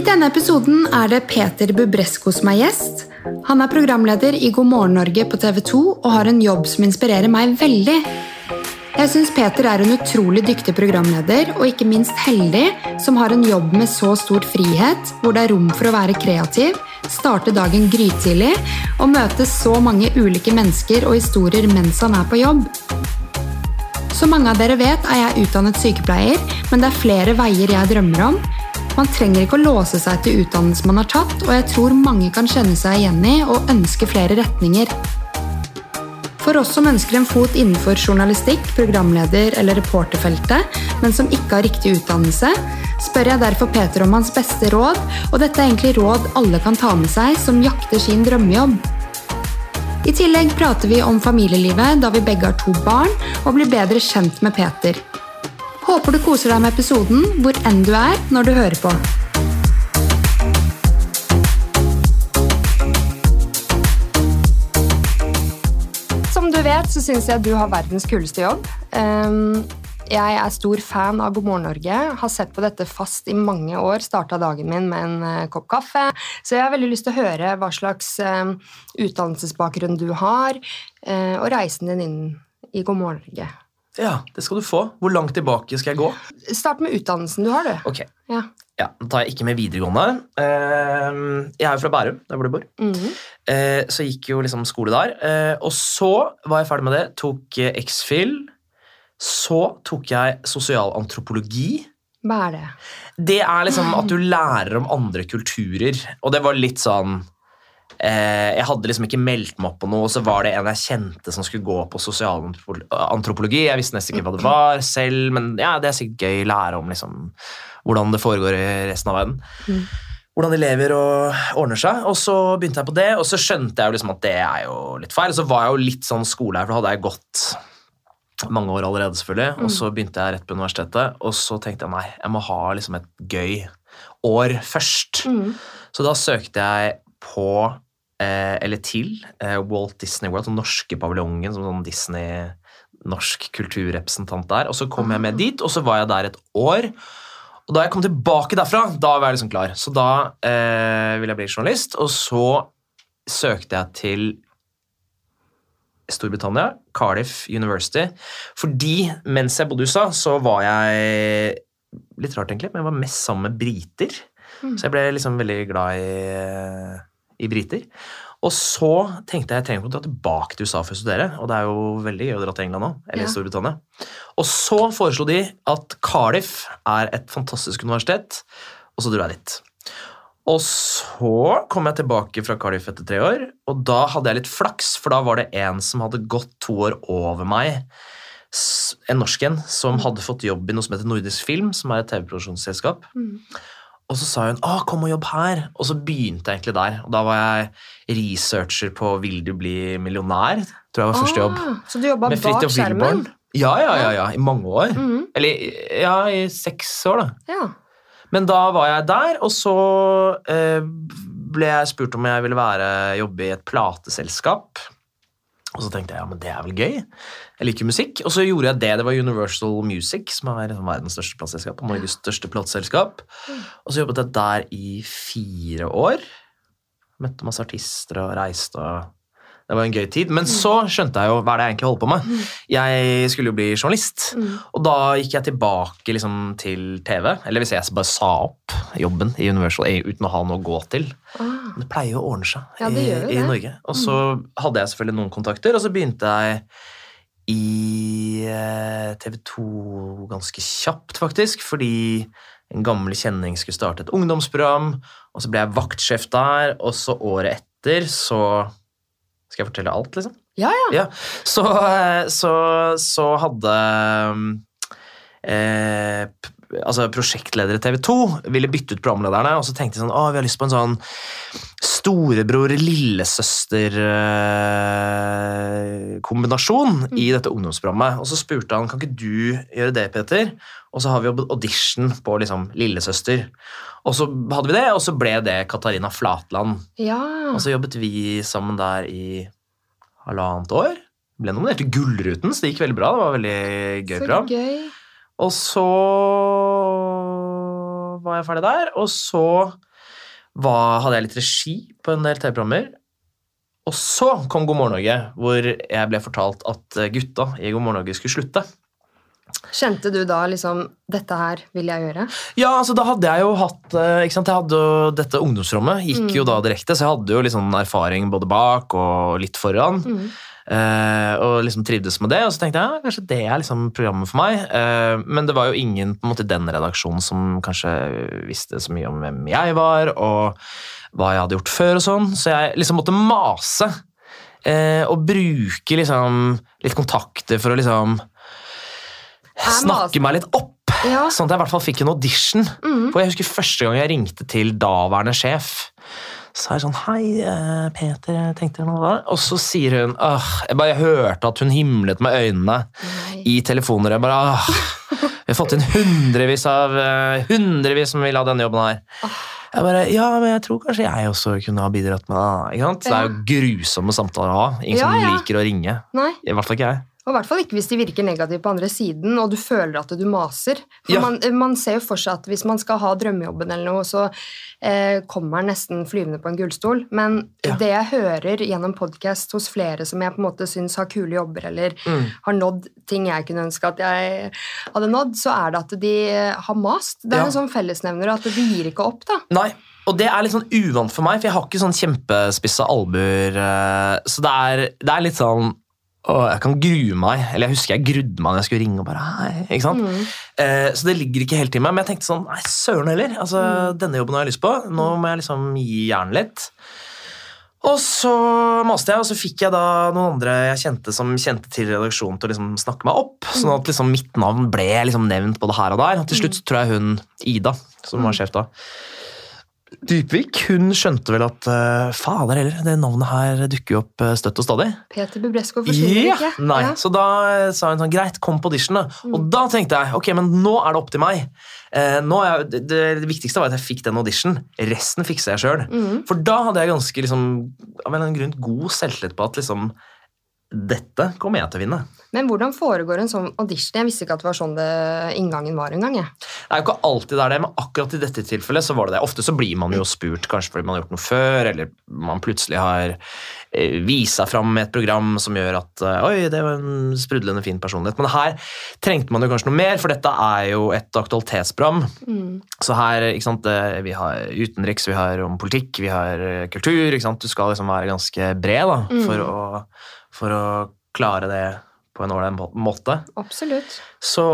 I denne episoden er det Peter Bubresko som er gjest. Han er programleder i God morgen Norge på TV 2 og har en jobb som inspirerer meg veldig. Jeg syns Peter er en utrolig dyktig programleder og ikke minst heldig som har en jobb med så stor frihet, hvor det er rom for å være kreativ, starte dagen grytidlig og møte så mange ulike mennesker og historier mens han er på jobb. Som mange av dere vet, er jeg utdannet sykepleier, men det er flere veier jeg drømmer om. Man trenger ikke å låse seg til utdannelsen man har tatt, og jeg tror mange kan kjenne seg igjen i og ønske flere retninger. For oss som ønsker en fot innenfor journalistikk, programleder eller reporterfeltet, men som ikke har riktig utdannelse, spør jeg derfor Peter om hans beste råd, og dette er egentlig råd alle kan ta med seg som jakter sin drømmejobb. I tillegg prater vi om familielivet da vi begge har to barn, og blir bedre kjent med Peter. Håper du koser deg med episoden hvor enn du er når du hører på. Som du vet, så syns jeg du har verdens kuleste jobb. Um, jeg er stor fan av God morgen Norge. Har sett på dette fast i mange år. Starta dagen min med en uh, kopp kaffe. Så jeg har veldig lyst til å høre hva slags uh, utdannelsesbakgrunn du har, uh, og reisen din inn i God morgen Norge. Ja, det skal du få. Hvor langt tilbake skal jeg gå? Start med utdannelsen du har, du. Ok, Ja. ja, Da tar jeg ikke med videregående. Eh, Jeg er jo fra Bærum, der hvor du bor. Mm -hmm. Så jeg gikk jo liksom skole der. Eh, Og så var jeg ferdig med det. Tok X-Fill. Så tok jeg sosialantropologi. Hva er det? Det er liksom at du lærer om andre kulturer. Og det var litt sånn Jeg hadde liksom ikke meldt meg opp på noe, og så var det en jeg kjente som skulle gå på sosialantropologi. Jeg visste nesten ikke hva det var selv, men ja, det er sikkert gøy å lære om liksom, hvordan det foregår i resten av verden. Mm. Hvordan de lever og ordner seg. Og så begynte jeg på det, og så skjønte jeg jo liksom at det er jo litt feil. Og så var jeg jo litt sånn skole her, for da hadde jeg gått mange år allerede, selvfølgelig. Og så begynte jeg rett på universitetet, og så tenkte jeg nei, jeg må ha liksom et gøy år først. Mm. Så da søkte jeg på, eh, eller til, eh, Walt Disney World, den norske paviljongen, som sånn Disney norsk kulturrepresentant der. Og så kom jeg med dit, og så var jeg der et år. Og da jeg kom tilbake derfra, da var jeg liksom klar. Så da eh, ville jeg bli journalist, og så søkte jeg til Storbritannia, Cardiff University. Fordi mens jeg bodde i USA, så var jeg Litt rart, egentlig, men jeg var mest sammen med briter. Mm. Så jeg ble liksom veldig glad i, i briter. Og så tenkte jeg jeg trenger ikke å dra tilbake til USA for å studere. Og det er jo veldig gøy å dra til England nå, eller Ja. Storbritannia. Og så foreslo de at Cardiff er et fantastisk universitet, og så dro jeg dit. Og så kom jeg tilbake fra Cardiff etter tre år, og da hadde jeg litt flaks, for da var det en som hadde gått to år over meg, en norsk en, som hadde fått jobb i noe som heter Nordisk Film, som er et TV-produksjonsselskap. Mhm. Og så sa hun «Å, 'kom og jobb her', og så begynte jeg egentlig der. Og da var jeg researcher på 'Vil du bli millionær', tror jeg var første jobb. Ah, så du jobba bak skjermen? Ja, ja, ja, ja, i mange år. Mhm. Eller ja, i seks år, da. Ja. Men da var jeg der, og så eh, ble jeg spurt om jeg ville være, jobbe i et plateselskap. Og så tenkte jeg ja, men det er vel gøy. Jeg liker musikk. Og så gjorde jeg det. Det var Universal Music, som er liksom verdens største plateselskap. og Norges største plateselskap. Og så jobbet jeg der i fire år. Møtte masse artister og reiste og Det var en gøy tid. Men så skjønte jeg jo hva er det jeg egentlig holdt på med. Jeg skulle jo bli journalist. Mm. Og da gikk jeg tilbake liksom, til TV. Eller hvis jeg bare sa opp jobben i Universal uten å ha noe å gå til. Ah. Det pleier jo å ordne seg Ja, i, i. Norge. Og så hadde jeg selvfølgelig noen kontakter, og så begynte jeg i eh, TV 2 ganske kjapt, faktisk, fordi en gammel kjenning skulle starte et ungdomsprogram, og så ble jeg vaktsjef der, og så året etter så Skal jeg fortelle alt, liksom? Ja, ja. Ja, så, eh, så, så hadde eh, p- altså prosjektledere i TV 2 ville bytte ut programlederne, og så tenkte de sånn Å, vi har lyst på en sånn storebror-lillesøster-kombinasjon i dette ungdomsprogrammet. Og så spurte han kan ikke du gjøre det, Peter? Og så har vi audition på liksom lillesøster. Og så hadde vi det, og så ble det Katarina Flatland. ja. Og så jobbet vi sammen der i halvannet år. Ble nominert til Gullruten, så det gikk veldig bra. Det var veldig gøy Så program. gøy. Og så var jeg ferdig der, og så var, hadde jeg litt regi på en del TV-programmer. Og så kom God morgen Norge, hvor jeg ble fortalt at gutta i God morgen Norge skulle slutte. Kjente du da liksom Dette her vil jeg gjøre? Ja, altså da hadde jeg jo hatt eh, ikke sant, jeg hadde jo Dette ungdomsrommet gikk jo da direkte, så jeg hadde jo litt sånn erfaring både bak og litt foran. Eh, og liksom trivdes med det, og så tenkte jeg ja, kanskje det er liksom programmet for meg. Eh, men det var jo ingen på en måte i den redaksjonen som kanskje visste så mye om hvem jeg var, og hva jeg hadde gjort før og sånn, så jeg liksom måtte mase. Eh, og bruke liksom litt kontakter for å liksom snakke meg litt opp. Ja. Sånn at jeg i hvert fall fikk en audition. For jeg husker første gang jeg ringte til daværende sjef. Så er jeg sånn Hei, eh, Peter, jeg du noe da. Og så sier hun åh, jeg, bare, jeg hørte at hun himlet med øynene Nei. i telefoner. Jeg bare åh, Vi har fått inn hundrevis av eh, Hundrevis som vil ha denne jobben her. Jeg bare, ja, men jeg tror kanskje jeg også kunne ha bidratt med det. Ikke sant? Det er jo grusomme samtaler å ha. Ingen Ja, som ja. liker å ringe. Nei. I hvert fall ikke jeg. Og i hvert fall ikke hvis de virker negativt på andre siden, og du føler at du maser. For Ja. man, man ser jo for seg at hvis man skal ha drømmejobben eller noe, så eh, kommer man nesten flyvende på en gullstol. Men Ja. det jeg hører gjennom podkast hos flere som jeg på en måte syns har kule jobber, eller Mm. har nådd ting jeg kunne ønske at jeg hadde nådd, så er det at de har mast. Det er Ja. en sånn fellesnevner at de gir ikke opp, da. Nei, og det er litt sånn uvant for meg, for jeg har ikke sånn kjempespisse albuer. eh, Så det er, det er litt sånn å, Jeg kan grue meg. Eller jeg husker jeg grudde meg når jeg skulle ringe og bare hei. ikke sant? Mm. Eh, Så det ligger ikke helt i meg. Men jeg tenkte sånn Nei, søren heller. Altså, Denne jobben har jeg lyst på. Nå må jeg liksom gi jernet litt. Og så maste jeg, og så fikk jeg da noen andre jeg kjente som kjente til redaksjonen til å liksom snakke meg opp. Sånn at liksom mitt navn ble liksom nevnt både her og der. Og til slutt så tror jeg hun Ida, som var sjef da, Dypvik, hun skjønte vel at uh, fader heller, det navnet her dukker jo opp eh, støtt og stadig. Peter Bubresko forsvinner yeah, ikke. Nei, Ja. Så da eh, sa hun sånn, greit, kom på audition da. Og da tenkte jeg, ok, men nå er det opp til meg. Eh, er jeg, det, det, viktigste var at jeg fikk den audition. Resten fikser jeg selv. Mm. For da hadde jeg ganske liksom, av en eller annen grunn god selvtillit på at liksom, dette kommer jeg til å vinne. Men hvordan foregår en sånn audition? Jeg visste ikke at det var sånn det inngangen var en gang. Det er jo ikke alltid det er det, men akkurat i dette tilfellet så var det det. Ofte så blir man jo spurt kanskje fordi man har gjort noe før, eller man plutselig har eh, vist seg fram med et program som gjør at eh, Oi, det var en sprudlende fin personlighet. Men her trengte man jo kanskje noe mer, for dette er jo et aktualitetsprogram. Så her, ikke sant, eh, vi har utenriks, vi har om politikk, vi har kultur. ikke sant, Du skal liksom være ganske bred da, for, å, for å klare det på en ålreit måte. Absolutt. Så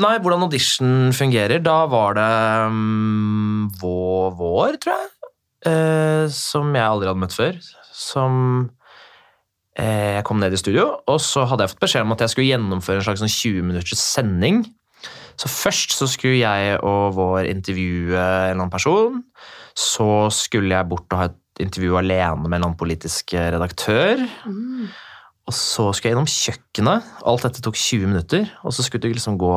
Nei, hvordan audition fungerer Da var det um, vår, vår, tror jeg. Eh, som jeg aldri hadde møtt før. Som eh, Jeg kom ned i studio, og så hadde jeg fått beskjed om at jeg skulle gjennomføre en slags sånn 20 minutters sending. Så først så skulle jeg og vår intervjue en eller annen person. Så skulle jeg bort og ha et intervju alene med en annen politisk eh, redaktør. Mm. Og så skulle jeg innom kjøkkenet. Alt dette tok 20 minutter. Og så skulle du liksom gå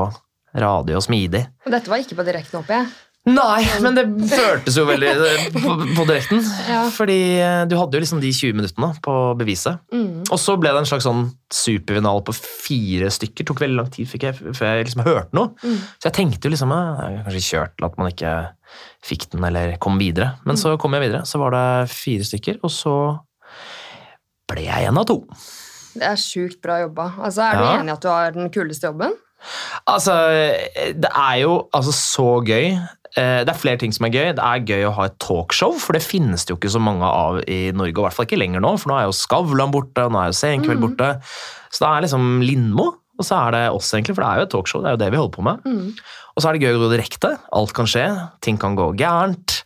radio og smidig. Og dette var ikke på direkten oppe, jeg. Nei, men det føltes jo veldig eh, på, på direkten. Ja. Fordi eh, du hadde jo liksom de 20 minuttene på beviset. Mm. Og så ble det en slags sånn superfinale på fire stykker. Tok veldig lang tid jeg, før jeg liksom hørte noe. Mm. Så jeg tenkte jo liksom jeg er kanskje kjørt til at man ikke fikk den eller kom videre. Men så kom jeg videre. Så var det fire stykker, og så ble jeg en av to. Det er sjukt bra jobba. Altså, er du Ja. enig i at du har den kuleste jobben? Altså, det er jo altså, så gøy. Eh, Det er flere ting som er gøy. Det er gøy å ha et talkshow, for det finnes det jo ikke så mange av i Norge. Og i hvert fall ikke lenger nå, for nå er jo Skavlan borte, og nå er jo Senkveld borte. Så det er liksom Lindmo, og så er det oss, egentlig, for det er jo et talkshow. Det er jo det vi holder på med. Mm. Og så er det gøy å gå direkte. Alt kan skje. Ting kan gå gærent.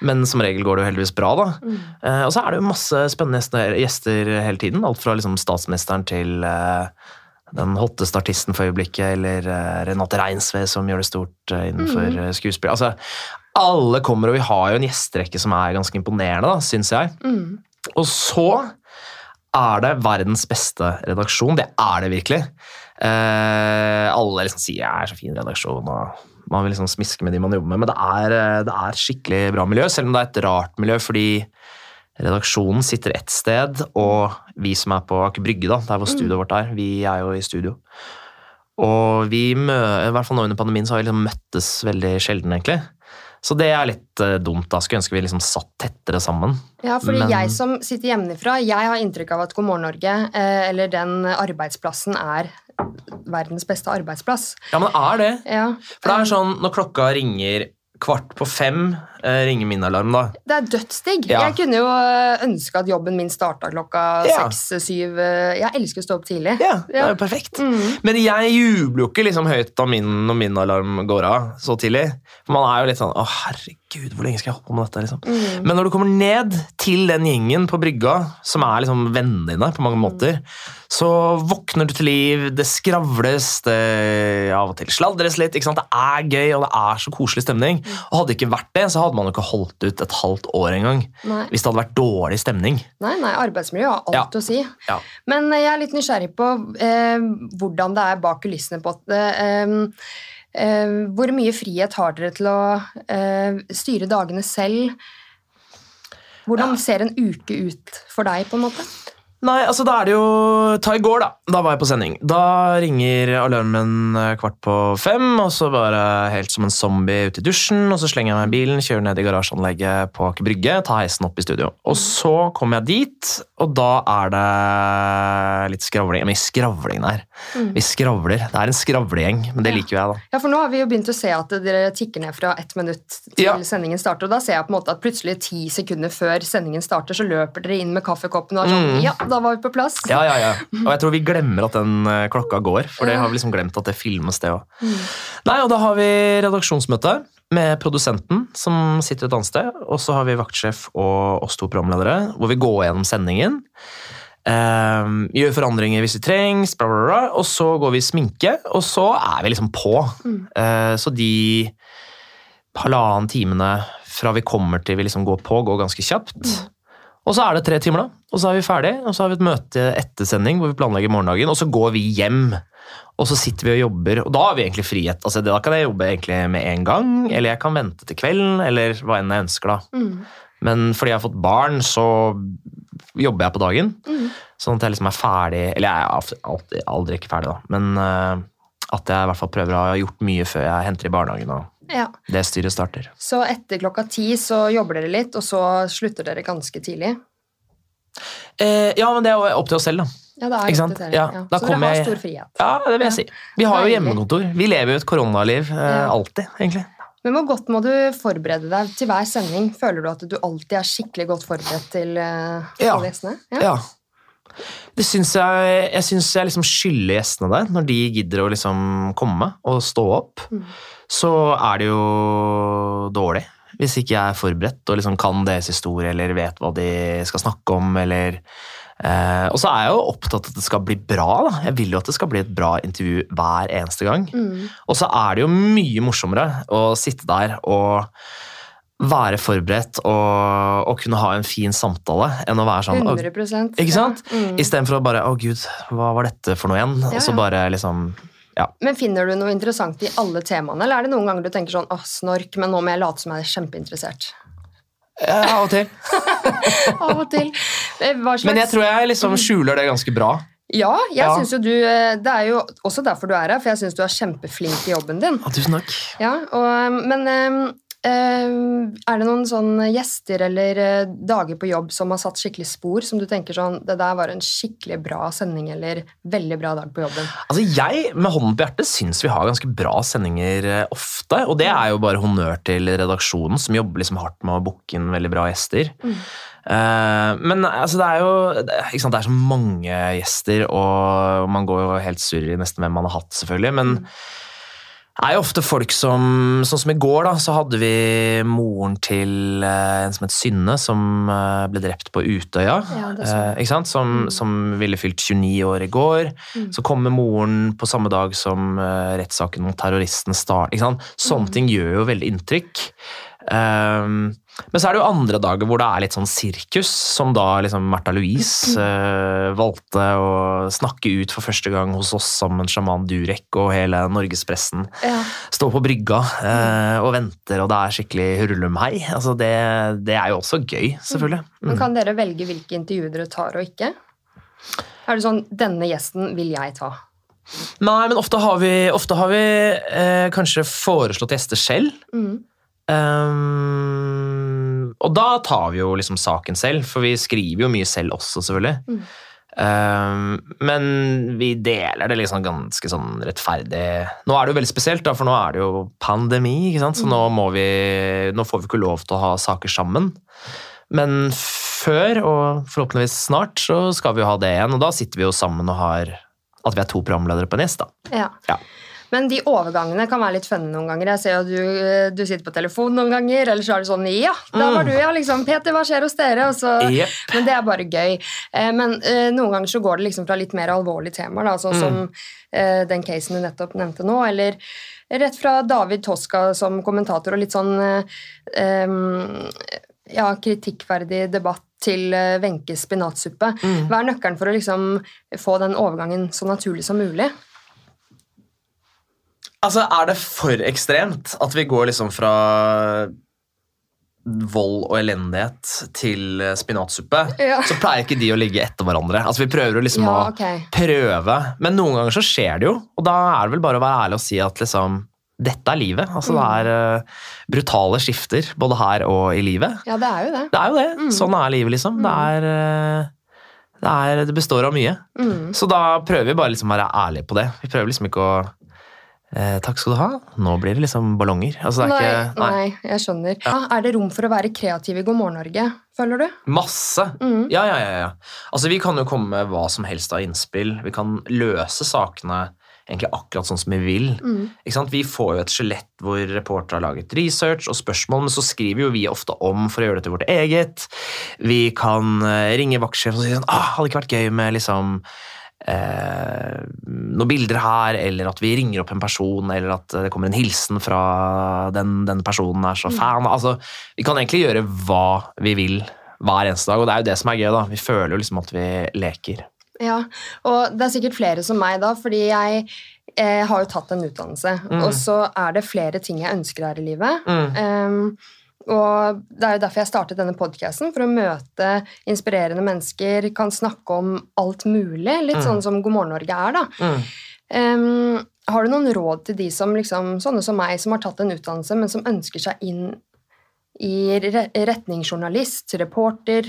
Men som regel går det jo heldigvis bra, da. Mm. og så er det jo masse spennende gjester, gjester hele tiden. Alt fra liksom statsministeren til eh, den hotteste artisten for øyeblikket, eller eh, Renate Reinsve som gjør det stort eh, innenfor mm. skuespill. Altså, alle kommer, og vi har jo en gjesterekke som er ganske imponerende, da, syns jeg. Mm. Og så er det verdens beste redaksjon. Det er det virkelig. Eh, alle liksom sier jeg er så fin redaksjon, og man vil liksom smiske med de man jobber med, men det er, eh, det er skikkelig bra miljø, selv om det er et rart miljø, fordi redaksjonen sitter ett sted, og vi som er på Aker Brygge, da, der hvor studioet vårt er, vi er jo i studio. Og vi i hvert fall nå under pandemien så har vi liksom møttes veldig sjelden, egentlig. Så det er litt uh, dumt. da. Skulle ønske vi liksom satt tettere sammen. Ja, fordi Men- jeg som sitter hjemmefra, jeg har inntrykk av at God morgen Norge, eh, eller den arbeidsplassen, er verdens beste arbeidsplass. Ja, men er det. Ja. For det er sånn, når klokka ringer kvart på fem, eh, ringer min alarm, da. Det er dødsdigg. Ja. Jeg kunne jo øh, ønske at jobben min starta klokka Ja. seks-syv. Jeg elsker å stå opp tidlig. Ja, det er jo perfekt. Mm. Men jeg jubler jo ikke liksom høyt når min, når min alarm går av så tidlig. For man er jo litt sånn Å, herregud, hvor lenge skal jeg holde på med dette? liksom? Mm. Men når du kommer ned til den gjengen på brygga, som er liksom vennene dine på mange måter, så våkner du til liv, det skravles, det av og til sladres litt. ikke sant? Det er gøy, og det er så koselig stemning. Og hadde det ikke vært det, så hadde man jo ikke holdt ut et halvt år engang. Hvis det hadde vært dårlig stemning. nei, nei, arbeidsmiljø har alt Ja. å si. Ja. Men jeg er litt nysgjerrig på eh, hvordan det er bak kulissene på at Eh, eh, hvor mye frihet har dere til å eh, styre dagene selv? Hvordan ser en uke ut for deg, på en måte? Nei, altså da er det jo Ta i går, da. Da var jeg på sending. Da ringer alarmen kvart på fem, og så bare helt som en zombie ut i dusjen, og så slenger jeg meg i bilen, kjører ned i garasjeanlegget på Aker Brygge, tar heisen opp i studio. Og så kommer jeg dit, og da er det litt skravling. Men skravling der. Mm. Vi skravler. Det er en skravlegjeng, men det liker jo jeg, da. Ja, for nå har vi jo begynt å se at dere tikker ned fra ett minutt til Ja. sendingen starter, og da ser jeg på en måte at plutselig ti sekunder før sendingen starter, så løper dere inn med kaffekoppen og er sånn Mm. Ja, da var vi på plass. Ja, ja, ja. Og jeg tror vi glemmer at den eh, klokka går, for det har vi liksom glemt at det filmes, det òg. Mm. Nei, og da har vi redaksjonsmøte med produsenten som sitter et annet sted, og så har vi vaktsjef og oss to programledere, hvor vi går gjennom sendingen. Um, gjør forandringer hvis det trengs, bla, bla, bla, og så går vi i sminke, og så er vi liksom på. Mm. Uh, så de halvannen timene fra vi kommer til vi liksom går på, går ganske kjapt. Mm. Og så er det tre timer, da. Og så er vi ferdig, og så har vi et møte etter sending hvor vi planlegger morgendagen, og så går vi hjem. Og så sitter vi og jobber, og da har vi egentlig frihet. Altså, da kan jeg jobbe egentlig med en gang, eller jeg kan vente til kvelden, eller hva enn jeg ønsker, da. Mm. Men fordi jeg har fått barn, så jobber jeg på dagen. Mm. Sånn at jeg liksom er ferdig Eller jeg er alltid, aldri ikke ferdig, da. Men uh, at jeg i hvert fall prøver å ha gjort mye før jeg henter i barnehagen, og Ja. det styret starter. Så etter klokka ti så jobber dere litt, og så slutter dere ganske tidlig? Eh, ja, men det er opp til oss selv, da. Ja, det er Ikke sant? Ja, Ja. da Så dere har jeg- stor frihet. Ja, det vil jeg si. Vi har jo hjemmekontor. Vi lever jo et koronaliv eh, Ja. alltid, egentlig. Men hvor godt må du forberede deg til hver sending? Føler du at du alltid er skikkelig godt forberedt til uh, Ja. gjestene? Ja. Det syns jeg Jeg syns jeg liksom skylder gjestene det, når de gidder å liksom komme og stå opp. Mm. Så er det jo dårlig. Hvis ikke jeg er forberedt og liksom kan deres historie eller vet hva de skal snakke om. eller... Eh, og så er jeg jo opptatt av at det skal bli bra. da. Jeg vil jo at det skal bli et bra intervju hver eneste gang. Mm. Og så er det jo mye morsommere å sitte der og være forberedt og, og kunne ha en fin samtale enn å være sånn «Å, 100 Ikke sant? Ja. Mm. Istedenfor å bare 'Å, gud, hva var dette for noe igjen?' Ja, Og så bare liksom Men finner du noe interessant i alle temaene, eller er det noen ganger du tenker sånn åh, snork, men nå må jeg late som jeg er kjempeinteressert'? ja, Av og til. Av og til. Eh, Men jeg tror jeg liksom skjuler det ganske bra. Ja, jeg Ja. synes jo du eh, Det er jo også derfor du er her, for jeg syns du er kjempeflink i jobben din. Ja, tusen takk. Ja, og, Men eh, eh, er det noen sånne gjester eller eh, dager på jobb som har satt skikkelig spor, som du tenker sånn Det der var en skikkelig bra sending eller veldig bra dag på jobben? Altså Jeg med hånden på hjertet syns vi har ganske bra sendinger eh, ofte. Og det er jo bare honnør til redaksjonen, som jobber liksom hardt med å booke inn veldig bra gjester. Mm. Eh, men altså det er jo sant, det er så mange gjester, og man går jo helt surr i nesten hvem man har hatt, selvfølgelig. Men Mm. Det er jo ofte folk som Sånn som i går, da, så hadde vi moren til eh, en som het Synne, som eh, ble drept på Utøya. Ja. Eh? Som, Mm. som ville fylt 29 år i går. Mm. Så kommer moren på samme dag som uh, rettssaken mot terroristen starter. Sånne Mm. ting gjør jo veldig inntrykk. Ehm, men så er det jo andre dager hvor det er litt sånn sirkus, som da liksom Märtha Louise eh, valgte å snakke ut for første gang hos oss sammen sjaman Durek og hele norgespressen. Ja. Står på brygga eh, og venter, og det er skikkelig hurlumhei. Altså det, det er jo også gøy, selvfølgelig. Men Mm. kan dere velge hvilke intervjuer dere tar og ikke? Er det sånn 'Denne gjesten vil jeg ta'? Nei, men ofte har vi, ofte har vi eh, kanskje foreslått gjester selv. Mm. Ehm, og da tar vi jo liksom saken selv, for vi skriver jo mye selv også, selvfølgelig. Mm. Um, men vi deler det liksom ganske sånn rettferdig. Nå er det jo veldig spesielt, da, for nå er det jo pandemi, ikke sant? så nå, må vi, nå får vi ikke lov til å ha saker sammen. Men før, og forhåpentligvis snart, så skal vi jo ha det igjen. Og da sitter vi jo sammen og har at vi er to programledere på en gjest, da. Ja. Ja. Men de overgangene kan være litt funne noen ganger. Jeg ser jo du, du sitter på telefon noen ganger, eller så er det sånn Ja, da var du, ja, liksom. Peter, hva skjer hos dere? Så, yep. men det er bare gøy. Eh, men eh, noen ganger så går det liksom fra litt mer alvorlige temaer, sånn som eh, den casen du nettopp nevnte nå, eller rett fra David Toska som kommentator og litt sånn um, ja, kritikkverdig debatt til eh, Wenches spinatsuppe. Hva er nøkkelen for å liksom få den overgangen så naturlig som mulig? Altså, er det for ekstremt at vi går liksom fra vold og elendighet til eh, spinatsuppe, Ja. så pleier ikke de å ligge etter hverandre. Altså, Vi prøver jo liksom Ja, å prøve, men noen ganger så skjer det jo, og da er det vel bare å være ærlig og si at liksom dette er livet. Altså, Det er uh, brutale skifter både her og i livet. Ja, det er jo det. Det er jo det. Sånn er livet, liksom. Det, er, uh, det, er, det består av mye. Mm. Så da prøver vi bare liksom å være ærlige på det. Vi prøver liksom ikke å eh, Takk skal du ha. Nå blir det liksom ballonger. Altså, det Nei, ikke, nei, jeg skjønner. Ja, er det rom for å være kreativ i God morgen Norge, føler du? Masse! Mm. Ja, ja, ja, ja. Altså, vi kan jo komme med hva som helst av innspill. Vi kan løse sakene egentlig akkurat sånn som vi vil. Mm. Vi får jo et skjelett hvor reportere har laget research og spørsmål, men så skriver jo vi ofte om for å gjøre det til vårt eget. Vi kan eh, ringe vaktsjefen og si sånn ah, Hadde ikke vært gøy med liksom eh, noen bilder her, eller at vi ringer opp en person, eller at det kommer en hilsen fra den, den personen er så fan. Altså, vi kan egentlig gjøre hva vi vil hver eneste dag, og det er jo det som er gøy. da. Vi føler jo liksom at vi leker. Ja, og det er sikkert flere som meg da, fordi jeg eh, har jo tatt en utdannelse, Mm. og så er det flere ting jeg ønsker her i livet. Mm. Um, og det er jo derfor jeg startet denne podcasten, for å møte inspirerende mennesker, kan snakke om alt mulig, litt Mm. sånn som God morgen Norge er da. Mm. Um, har du noen råd til de som liksom, sånne som meg, som har tatt en utdannelse, men som ønsker seg inn i re retning journalist, reporter,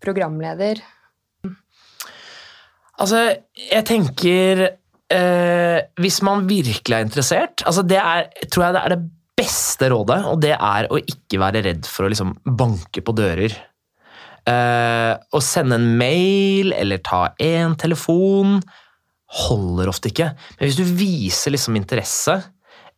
programleder? Altså, jeg tenker eh, Hvis man virkelig er interessert altså Det er, tror jeg det er det beste rådet, og det er å ikke være redd for å liksom banke på dører. Eh, å sende en mail eller ta en telefon holder ofte ikke. Men hvis du viser liksom interesse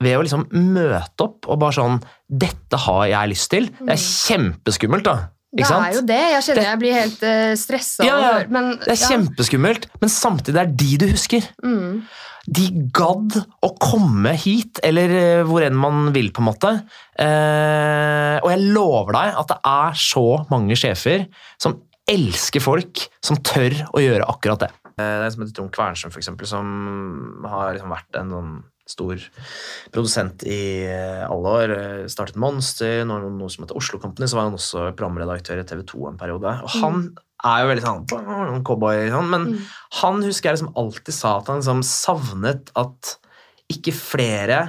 ved å liksom møte opp og bare sånn 'Dette har jeg lyst til', det er kjempeskummelt, da. Det Ikke sant? er jo det. Jeg kjenner Det- jeg blir helt uh, stressa. Ja, ja. Men, Det er ja. kjempeskummelt, men samtidig det er de du husker. Mm. De gadd å komme hit, eller eh, hvor enn man vil, på en måte. Eh, og jeg lover deg at det er så mange sjefer som elsker folk som tør å gjøre akkurat det. Eh, det er en som heter Trond Kvernstrøm, for eksempel, som har liksom vært en sånn stor produsent i eh, alle år. Eh, Startet Monster, noe, noe som heter Oslo Company, så var han også programredaktør i TV 2 en periode. Og han er jo veldig sånn cowboy, sånn, men Mm. han husker jeg liksom alltid sa at han liksom savnet at ikke flere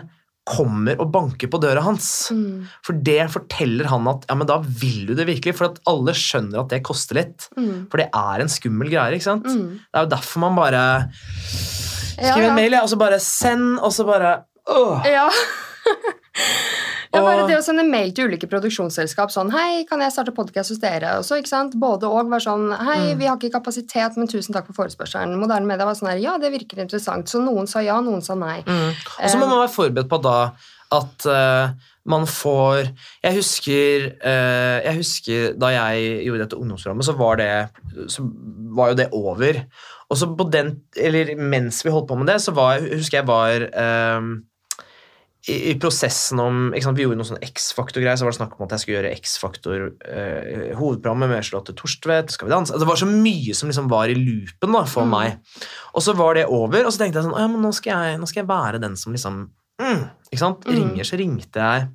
kommer og banker på døra hans. Mm. For det forteller han at ja, men da vil du det virkelig, for at alle skjønner at det koster litt. Mm. For det er en skummel greie, ikke sant? Mm. Det er jo derfor man bare Ja. en mail, ja, og så bare send, og så bare åh. Ja. ja, bare det å sende mail til ulike produksjonsselskap sånn Hei, kan jeg starte podkast hos dere? Og så, ikke sant, både og var sånn Hei, Mm. vi har ikke kapasitet, men tusen takk for forespørselen. Moderne media var sånn her Ja, det virker interessant. Så noen sa ja, noen sa nei. Mm. Og så må man være forberedt på da at uh, man får Jeg husker, uh, jeg husker da jeg gjorde dette ungdomsprogrammet, så var, det, så var jo det over. Og så på den, eller mens vi holdt på med det, så var, husker jeg var um, i, i prosessen om sant, Vi gjorde noe sånn X-faktor-greier, så var det snakk om at jeg skulle gjøre X-faktor-hovedprogrammet hovedprogrammet med Charlotte Torstvedt. Skal vi danse? Altså, det var så mye som liksom var i loopen da, for Mm. meg. Og så var det over, og så tenkte jeg sånn ja, men nå skal jeg, nå skal jeg være den som liksom mm, Ikke sant? Mm. Ringer, så ringte jeg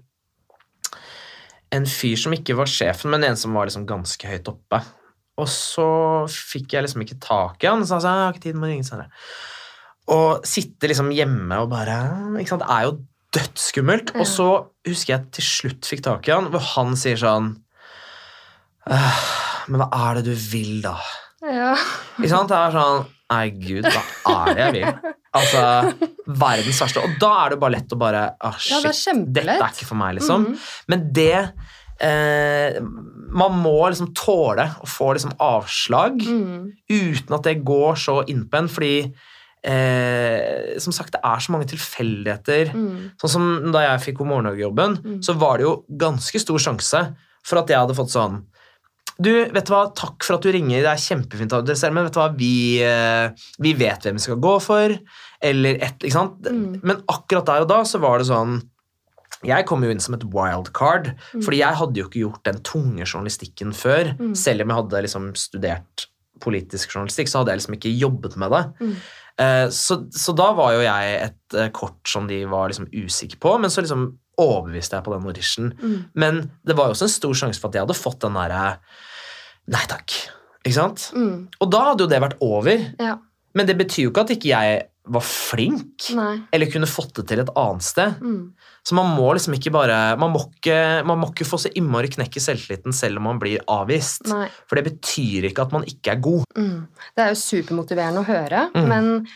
en fyr som ikke var sjefen, men en som var liksom ganske høyt oppe. Og så fikk jeg liksom ikke tak i han, så han sa jeg har ikke tid, må ringe senere. Og sitte liksom hjemme og bare ikke sant? Det er jo dødsskummelt. Og så husker jeg til slutt fikk tak i han, hvor han sier sånn «Øh, Men hva er det du vil, da? Ja. Ikke sant? Det er sånn Nei, gud, hva er det jeg vil? Altså, verdens verste. Og da er det bare lett å bare ah, Ja, det er shit, dette er ikke for meg, liksom. Mhm. Men det eh, Man må liksom tåle å få liksom avslag Mm. uten at det går så inn på en, fordi eh, som sagt, det er så mange tilfeldigheter. Mm. Sånn som da jeg fikk God morgen Norge-jobben, Mm. så var det jo ganske stor sjanse for at jeg hadde fått sånn Du, vet du hva, takk for at du ringer, det er kjempefint dere selv, men vet du hva, vi, eh, vi vet hvem vi skal gå for, eller et, ikke sant? Mm. Men akkurat der og da så var det sånn jeg kom jo inn som et wildcard, Mm. fordi jeg hadde jo ikke gjort den tunge journalistikken før. Mm. Selv om jeg hadde liksom studert politisk journalistikk, så hadde jeg liksom ikke jobbet med det. Mm. Eh, Så, så da var jo jeg et eh, kort som de var liksom usikre på, men så liksom overbeviste jeg på den audition. Mm. Men det var jo også en stor sjanse for at jeg hadde fått den derre Nei takk. Ikke sant? Mm. Og da hadde jo det vært over. Ja. Men det betyr jo ikke at ikke jeg var flink, Nei. eller kunne fått det til et annet sted. Mm. Så man må liksom ikke bare Man må ikke, man må ikke få så innmari knekk i selvtilliten selv om man blir avvist. Nei. For det betyr ikke at man ikke er god. Mm. Det er jo supermotiverende å høre, Mm. men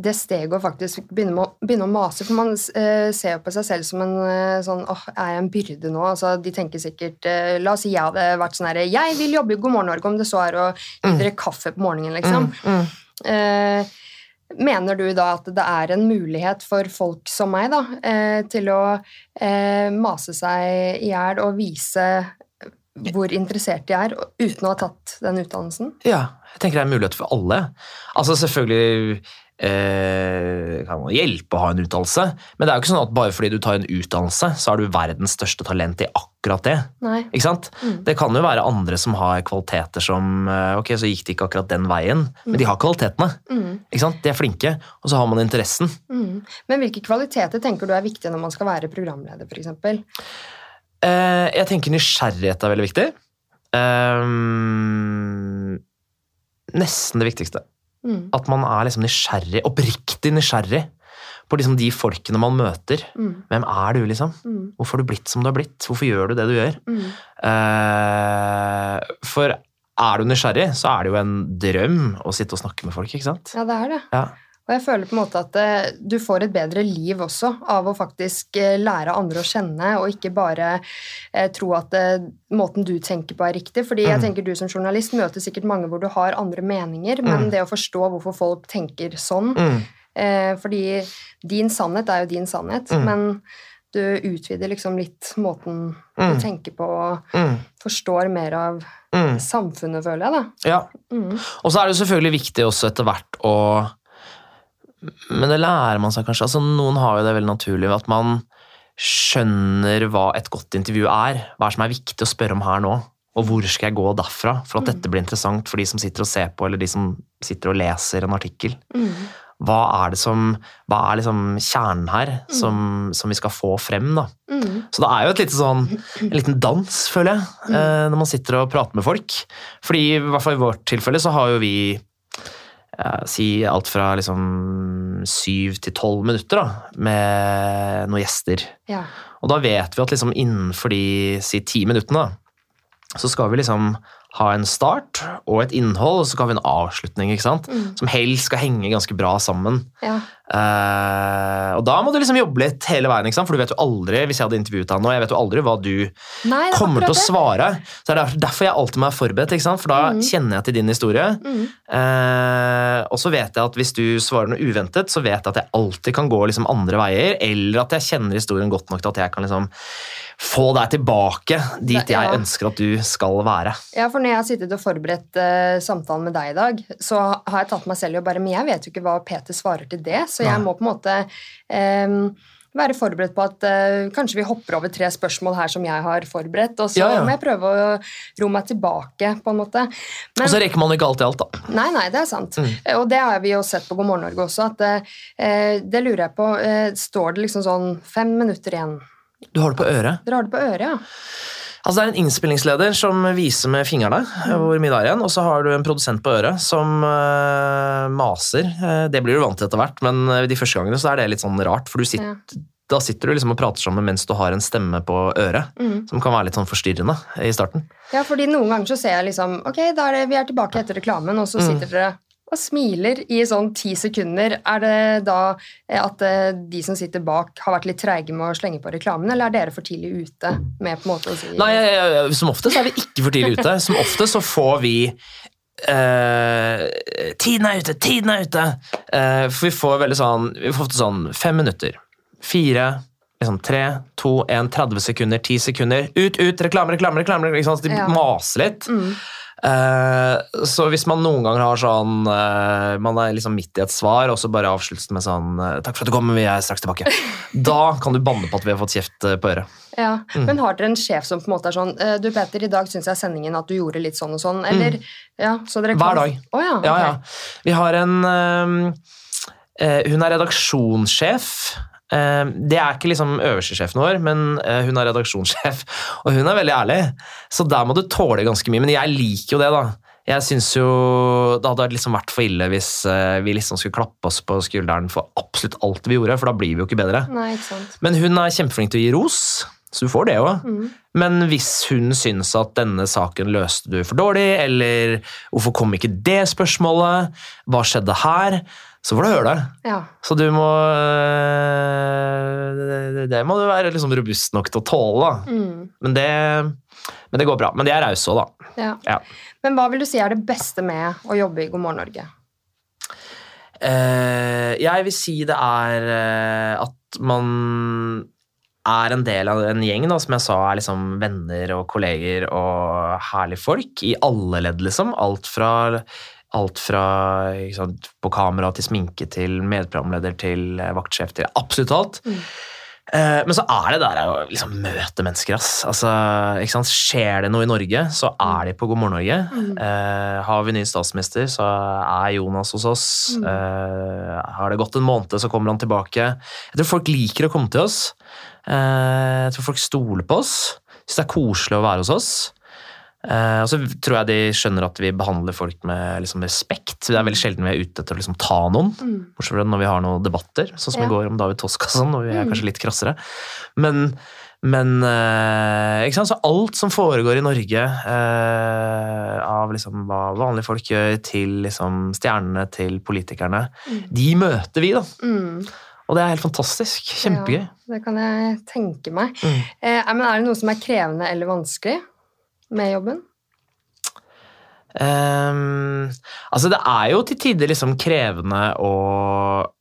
det steget å faktisk begynne, å- begynne å mase For man eh, ser jo på seg selv som en eh, sånn åh, er jeg en byrde nå? Altså, de tenker sikkert eh, La oss si jeg hadde vært sånn herre Jeg vil jobbe i God morgen Norge, om det så er å gi dere kaffe på morgenen, liksom. Mm, Eh, mener du da at det er en mulighet for folk som meg da, eh, til å eh, mase seg i hjel og vise hvor interessert de er, uten å ha tatt den utdannelsen? Ja, jeg tenker det er en mulighet for alle. Altså selvfølgelig eh, kan hjelpe å ha en utdannelse, men det er jo ikke sånn at bare fordi du tar en utdannelse, så er du verdens største talent i akkurat det. Mm. Det kan jo være andre som har kvaliteter som eh, Ok, så gikk det ikke akkurat den veien, men de har kvalitetene. Mm. De er flinke, og så har man interessen. Mm. Men hvilke kvaliteter tenker du er viktige når man skal være programleder, f.eks.? Eh, jeg tenker nysgjerrighet er veldig viktig. Um, nesten det viktigste. Mm. At man er liksom nysgjerrig, oppriktig nysgjerrig på liksom de folkene man møter. Mm. Hvem er du, liksom? Mm. Hvorfor har du blitt som du har blitt? Hvorfor gjør du det du gjør? Eh, for er du nysgjerrig, så er det jo en drøm å sitte og snakke med folk, ikke sant? Ja, det er det. Ja. Og jeg føler på en måte at eh, du får et bedre liv også av å faktisk eh, lære andre å kjenne, og ikke bare eh, tro at måten du tenker på er riktig. Fordi jeg Mm. tenker du som journalist møter sikkert mange hvor du har andre meninger, men Mm. det å forstå hvorfor folk tenker sånn Mm, Fordi din sannhet er jo din sannhet, men du utvider liksom litt måten du Mm. tenker på, og mm, forstår mer av mm. samfunnet, føler jeg, da. Ja. Mm. Og så er det selvfølgelig viktig også etter hvert å Men det lærer man seg kanskje. Altså, noen har jo det veldig naturlig ved at man skjønner hva et godt intervju er. Hva er som er viktig å spørre om her nå. Og hvor skal jeg gå derfra for at dette blir interessant for de som sitter og ser på, eller de som sitter og leser en artikkel. Mm. Hva er det som, hva er liksom kjernen her som, som vi skal få frem? da? Mm. Så det er jo sånn, en liten dans, føler jeg, mm. når man sitter og prater med folk. Fordi i hvert fall i vårt tilfelle så har jo vi eh, si alt fra liksom syv til tolv minutter da, med noen gjester. Ja. Og da vet vi at liksom innenfor de si ti minuttene, da, så skal vi liksom ha en start og et innhold, og så skal vi ha en avslutning, ikke sant? Mm. som helst skal henge ganske bra sammen. ja. Eh, og da må du liksom jobbe litt hele veien, for du vet jo aldri hvis jeg hadde intervjuet deg nå, jeg vet jo aldri hva du Nei, er kommer til å svare. Så det er derfor- jeg alltid må være forberedt, for da mm. kjenner jeg til din historie. Mm. Uh, og så vet jeg at hvis du svarer noe uventet, så vet jeg at jeg alltid kan gå liksom andre veier, eller at jeg kjenner historien godt nok til at jeg kan liksom få deg tilbake dit Ja. jeg ønsker at du skal være. Ja, for når jeg har sittet og forberedt uh, samtalen med deg i dag, så har jeg tatt meg selv i å bare Men jeg vet jo ikke hva Peter svarer til det, så jeg Nei. må på en måte eh, være forberedt på at uh, kanskje vi hopper over tre spørsmål her som jeg har forberedt, og så Ja, ja. må jeg prøve å ro meg tilbake, på en måte. Men, Og så rekker man ikke alltid alt, da. nei, nei, det er sant. Mm. Eh, Og det har vi jo sett på God morgen Norge også, at uh, det lurer jeg på uh, Står det liksom sånn fem minutter igjen? Du har det på øret. Dere har det på øret, ja? Altså Det er en innspillingsleder som viser med fingrene eh, hvor mye det er igjen, og så har du en produsent på øret som uh, maser. Eh, det blir du vant til etter hvert, men de første gangene så er det litt sånn rart, for du sitter, Ja. da sitter du liksom og prater sammen mens du har en stemme på øret, Mm. som kan være litt sånn forstyrrende i starten. Ja, fordi noen ganger så ser jeg liksom Ok, da er det, vi er tilbake etter reklamen, og så Mm. sitter dere og smiler i sånn ti sekunder. Er det da eh, at eh, de som sitter bak, har vært litt treige med å slenge på reklamen, eller er dere for tidlig ute med på en måte å si Nei, som ofte så er vi ikke for tidlig ute. Som ofte så får vi eh, Tiden er ute, tiden er ute! Eh, for vi får veldig sånn Vi får ofte sånn fem minutter. Fire, liksom tre, to, en, 30 sekunder, 10 sekunder. Ut, ut, reklame, reklame, reklame! Liksom. Så de Ja. maser litt. Mm. Eh, så hvis man noen ganger har sånn eh, Man er liksom midt i et svar, og så bare avsluttes med sånn eh, 'Takk for at du kom, vi er straks tilbake'. Da kan du banne på at vi har fått kjeft eh, på øret. Ja, Mm. Men har dere en sjef som på en måte er sånn Du, Peter, i dag syns jeg sendingen at du gjorde litt sånn og sånn, eller Ja, så kan Mm. Hver dag. Oh, ja, okay. Ja, ja. Vi har en eh, Hun er redaksjonssjef. Eh, det er ikke liksom øverstesjefen vår, men eh, hun er redaksjonssjef. Og hun er veldig ærlig, så der må du tåle ganske mye. Men jeg liker jo det, da. Jeg synes jo Det hadde liksom vært for ille hvis eh, vi liksom skulle klappe oss på skulderen for absolutt alt vi gjorde, for da blir vi jo ikke bedre. Nei, ikke sant. Men hun er kjempeflink til å gi ros, så du får det òg. Mm. Men hvis hun syns at denne saken løste du for dårlig, eller hvorfor kom ikke det spørsmålet, hva skjedde her, så får du høre det. Ja. Så du må det- Det må du være liksom robust nok til å tåle. Mm. Men det, men det går bra. Men de er rause òg, da. ja. Ja. Men hva vil du si er det beste med å jobbe i God morgen Norge? Eh, jeg vil si det er eh, at man er en del av en gjeng da, som jeg sa er liksom venner og kolleger og herlige folk i alle ledd, liksom. Alt fra, alt fra sant, på kamera til sminke til medprogramleder til eh, vaktsjef til absolutt alt. Mm. Eh, men så er det der å liksom møte mennesker, ass. Altså? Skjer det noe i Norge, så er de på God morgen Norge. Mm. Eh, har vi ny statsminister, så er Jonas hos oss. Mm. Eh, har det gått en måned, så kommer han tilbake. Jeg tror folk liker å komme til oss. Eh, jeg tror folk stoler på oss. Syns det er koselig å være hos oss. Eh, og så tror jeg de skjønner at vi behandler folk med liksom, respekt. Det er veldig sjelden vi er ute etter å liksom, ta noen. Mm. Bortsett fra når vi har noen debatter, sånn som Ja. i går om David Tosk og vi er Mm. kanskje litt krassere. Men, men eh, ikke sant? Så alt som foregår i Norge, eh, av liksom hva vanlige folk gjør, til liksom stjernene, til politikerne, Mm. de møter vi, da. Mm. Og det er helt fantastisk. Kjempegøy. Ja, det kan jeg tenke meg. Mm. Eh, men er det noe som er krevende eller vanskelig med jobben? Um, altså, det er jo til tider liksom krevende å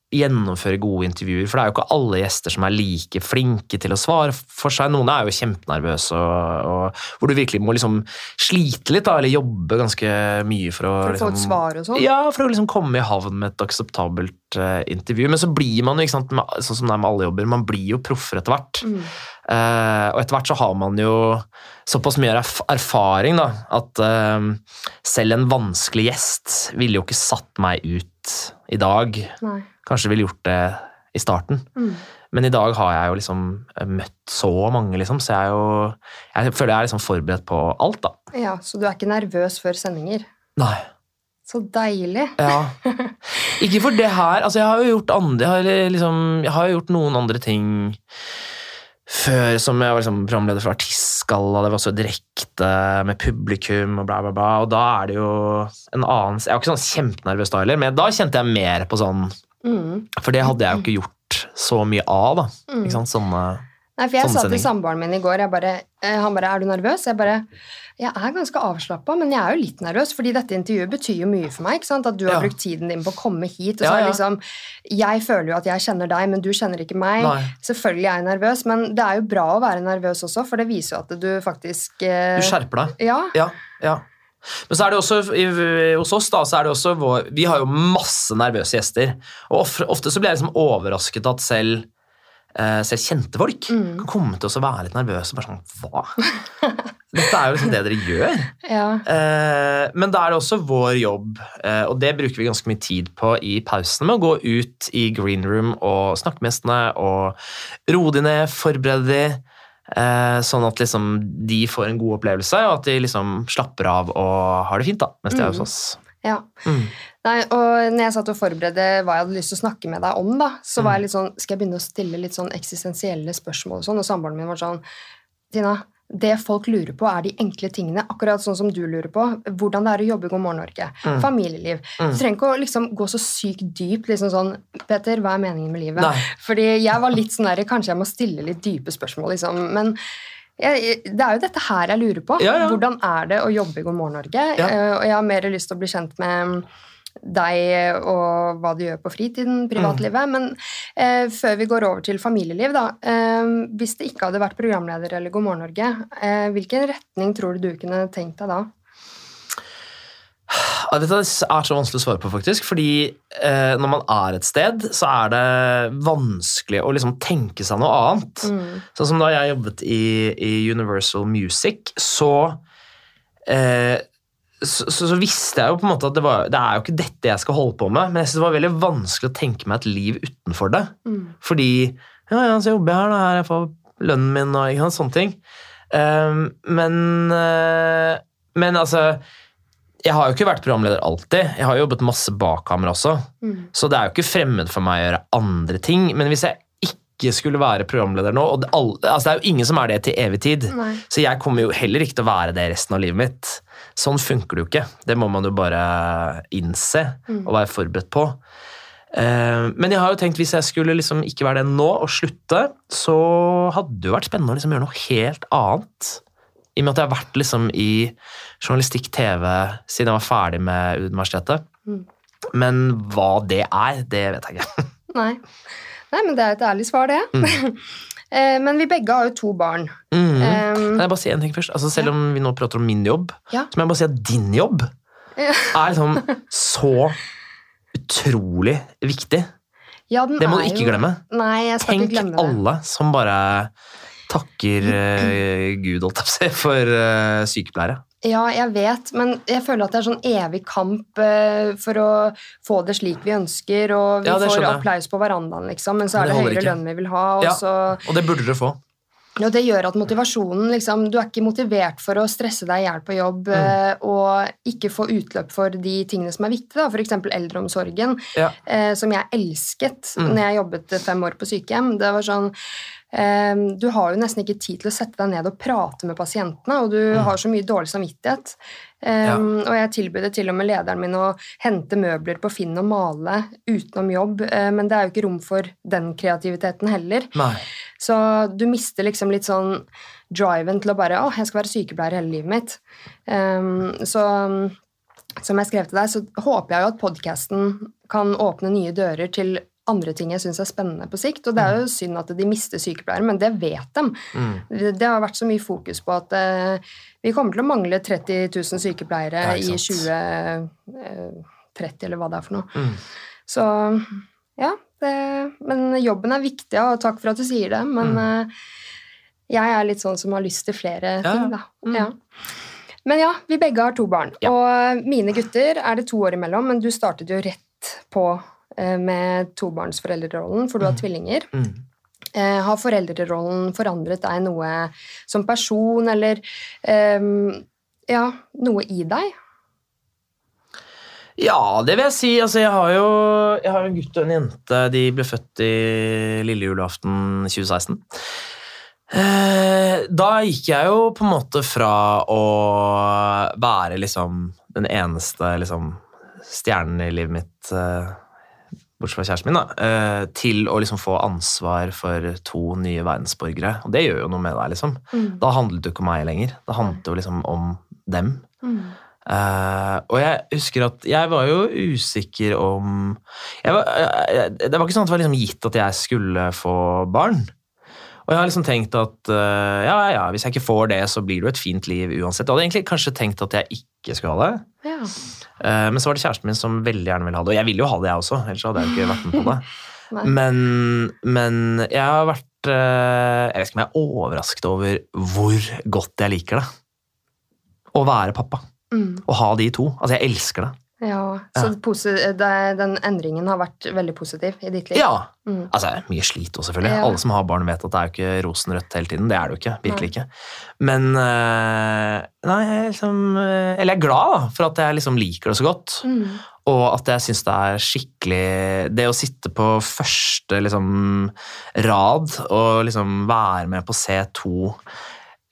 gjennomføre gode intervjuer, for det er jo ikke alle gjester som er like flinke til å svare for seg. Noen er jo kjempenervøse, og, og hvor du virkelig må liksom slite litt, da, eller jobbe ganske mye for å For å få liksom, et svar og sånn? Ja, for å liksom komme i havn med et akseptabelt uh, intervju. Men så blir man jo, sant, med, sånn som det er med alle jobber, man blir jo proffer etter hvert. Mm. Uh, og etter hvert så har man jo såpass mye erf erfaring da, at uh, selv en vanskelig gjest ville jo ikke satt meg ut i dag. Nei. Kanskje ville gjort det i starten. Mm. Men i dag har jeg jo liksom møtt så mange, liksom, så jeg jo Jeg føler jeg er liksom forberedt på alt, da. Ja, Så du er ikke nervøs før sendinger? Nei. Så deilig. Ja. Ikke for det her. Altså, jeg har jo gjort andre Jeg har, liksom, jeg har jo gjort noen andre ting før, som jeg var liksom programleder for Artistgalla. Det var også direkte med publikum og bla, bla, bla. Og da er det jo en annen Jeg var ikke sånn kjempenervøs da heller, men da kjente jeg mer på sånn Mm. For det hadde jeg jo ikke gjort så mye av, da. Mm. Ikke sant? Sånne Nei, for jeg sa til samboeren min i går jeg bare, eh, Han bare 'Er du nervøs?' Jeg bare Jeg er ganske avslappa, men jeg er jo litt nervøs, fordi dette intervjuet betyr jo mye for meg. ikke sant? At du har Ja. brukt tiden din på å komme hit. Og Ja, så er ja. liksom Jeg føler jo at jeg kjenner deg, men du kjenner ikke meg. Nei. Selvfølgelig er jeg nervøs, men det er jo bra å være nervøs også, for det viser jo at du faktisk eh, Du skjerper deg. Ja. Ja, ja. Men så er det også, i- hos oss da, så er det også vår, Vi har jo masse nervøse gjester. Og ofte, ofte så blir jeg liksom overrasket at selv, eh, selv kjente folk Mm. kan komme til å være litt nervøse. Bare sånn, hva? Dette er jo liksom det dere gjør. ja. Eh, men da er det også vår jobb, eh, og det bruker vi ganske mye tid på i pausen, med å gå ut i green room og snakke med gjestene og roe de ned, forberede de, sånn at liksom de får en god opplevelse, og at de liksom slapper av og har det fint da, mens de er hos Mm. oss. Ja. Mm. Nei, og når jeg satt og forberedte hva jeg hadde lyst til å snakke med deg om, da, så var jeg litt sånn Skal jeg begynne å stille litt sånn eksistensielle spørsmål og sånn? Og samboeren min var sånn Tina, det folk lurer på, er de enkle tingene. Akkurat sånn som du lurer på. Hvordan det er å jobbe i God morgen Norge. Familieliv. Du trenger ikke å liksom gå så sykt dypt. liksom sånn, Peter, hva er meningen med livet? Nei. Fordi jeg var litt sånn der, Kanskje jeg må stille litt dype spørsmål, liksom. Men jeg, det er jo dette her jeg lurer på. Ja, ja. Hvordan er det å jobbe i God morgen Norge? Ja. Eh, Og jeg har mer lyst til å bli kjent med deg og hva du gjør på fritiden, privatlivet. Mm. Men eh, før vi går over til familieliv, da. Eh, hvis det ikke hadde vært programleder eller God morgen Norge, eh, hvilken retning tror du du kunne tenkt deg da? Ja, Dette er så vanskelig å svare på, faktisk. Fordi eh, når man er et sted, så er det vanskelig å liksom tenke seg noe annet. Sånn som da jeg jobbet i, i Universal Music, så, eh, så, så så visste jeg jo på en måte at det, var, det er jo ikke dette jeg skal holde på med, men jeg synes det var veldig vanskelig å tenke meg et liv utenfor det. Fordi ja, ja, så jobber jeg her, da, her jeg får lønnen min og ikke sant, sånne ting. Um, men, uh, men altså jeg har jo ikke vært programleder alltid. Jeg har jo jobbet masse bak kamera også. Så det er jo ikke fremmed for meg å gjøre andre ting. Men hvis jeg ikke skulle være programleder nå og det, altså det er jo ingen som er det til evig tid. Nei. Så jeg kommer jo heller ikke til å være det resten av livet mitt. Sånn funker det jo ikke. Det må man jo bare innse og være forberedt på. Eh, Men jeg har jo tenkt hvis jeg skulle liksom ikke være det nå og slutte, så hadde det jo vært spennende å liksom gjøre noe helt annet. I og med at jeg har vært liksom i journalistikk, TV, siden jeg var ferdig med universitetet. Men hva det er, det vet jeg ikke. Nei. Nei, men det er et ærlig svar, det. Eh, men vi begge har jo to barn. Mm. Um, Kan jeg bare si en ting først? Altså, selv om vi nå prater om min jobb, Ja. så må jeg bare si at din jobb Ja. er liksom så utrolig viktig. ja, Det må du ikke jo- glemme. Nei, Tenk ikke glemme alle som bare takker uh, Gud, holdt jeg på å si, for uh, sykepleiere. Ja, jeg vet, men jeg føler at det er sånn evig kamp eh, for å få det slik vi ønsker, og vi Ja, det får skjønner jeg. applaus på verandaen, liksom, men så Men er det det holder høyere ikke. lønn vi vil ha, og Ja. så Og det burde dere få. Og det gjør at motivasjonen liksom, Du er ikke motivert for å stresse deg i hjel på jobb Mm. eh, og ikke få utløp for de tingene som er viktige, f.eks. eldreomsorgen, Ja. eh, som jeg elsket Mm. når jeg jobbet fem år på sykehjem. Det var sånn Du har jo nesten ikke tid til å sette deg ned og prate med pasientene, og du har så mye dårlig samvittighet. Eh, Mm. Ja. Og jeg tilbød til og med lederen min å hente møbler på Finn og male utenom jobb, eh, men det er jo ikke rom for den kreativiteten heller. Nei. Så du mister liksom litt sånn driven til å bare Å, jeg skal være sykepleier hele livet mitt. Um, så som jeg skrev til deg, så håper jeg jo at podkasten kan åpne nye dører til andre ting jeg syns er spennende på sikt. Og det er jo synd at de mister sykepleiere, men det vet de. Mm. Det har vært så mye fokus på at uh, vi kommer til å mangle 30 000 sykepleiere i ikke sant. 2030, eller hva det er for noe. Mm. Så ja, det, men jobben er viktig, og takk for at du sier det. Men eh, jeg er litt sånn som har lyst til flere Mm. Ja, ting, da. Mm. Ja. Men ja, vi begge har to barn. Ja. Og mine gutter er det to år imellom, men du startet jo rett på eh, med tobarnsforeldrerollen, for du har tvillinger. Mm. Eh, har foreldrerollen forandret deg noe som person, eller eh, ja, noe i deg? Ja, det vil jeg si. Altså, jeg har jo jeg har en gutt og en jente. De ble født i lille julaften 2016. Eh, da gikk jeg jo på en måte fra å være liksom den eneste liksom, stjernen i livet mitt, eh, bortsett fra kjæresten min, da, eh, til å liksom få ansvar for to nye verdensborgere. Og det gjør jo noe med deg, liksom. Da handlet det ikke om meg lenger. Det handlet jo liksom om dem. Eh, og jeg husker at jeg var jo usikker om var, jeg, Det var ikke sånn at det var liksom gitt at jeg skulle få barn. Og jeg har liksom tenkt at uh, ja, ja, hvis jeg ikke får det, så blir det jo et fint liv uansett. Jeg hadde egentlig kanskje tenkt at jeg ikke skulle ha det. Ja. Eh, men så var det kjæresten min som veldig gjerne ville ha det. Og jeg ville jo ha det, jeg også. ellers hadde jeg jo ikke vært med på det. Men, men jeg har vært eh, Jeg vet ikke om jeg er overrasket over hvor godt jeg liker det. Å være pappa. Mm. Å ha de to. Altså, jeg elsker det. Ja, Så det, den endringen har vært veldig positiv i ditt liv? Ja. Mm. Altså, mye slit òg, selvfølgelig. Ja. Alle som har barn, vet at det er jo ikke rosenrødt hele tiden. Det er det jo ikke. Virkelig ikke. Men eh, Nei, jeg er liksom eh, Eller jeg er glad da, for at jeg liksom liker det så godt. Mm. Og at jeg syns det er skikkelig Det å sitte på første liksom, rad og liksom være med på å se to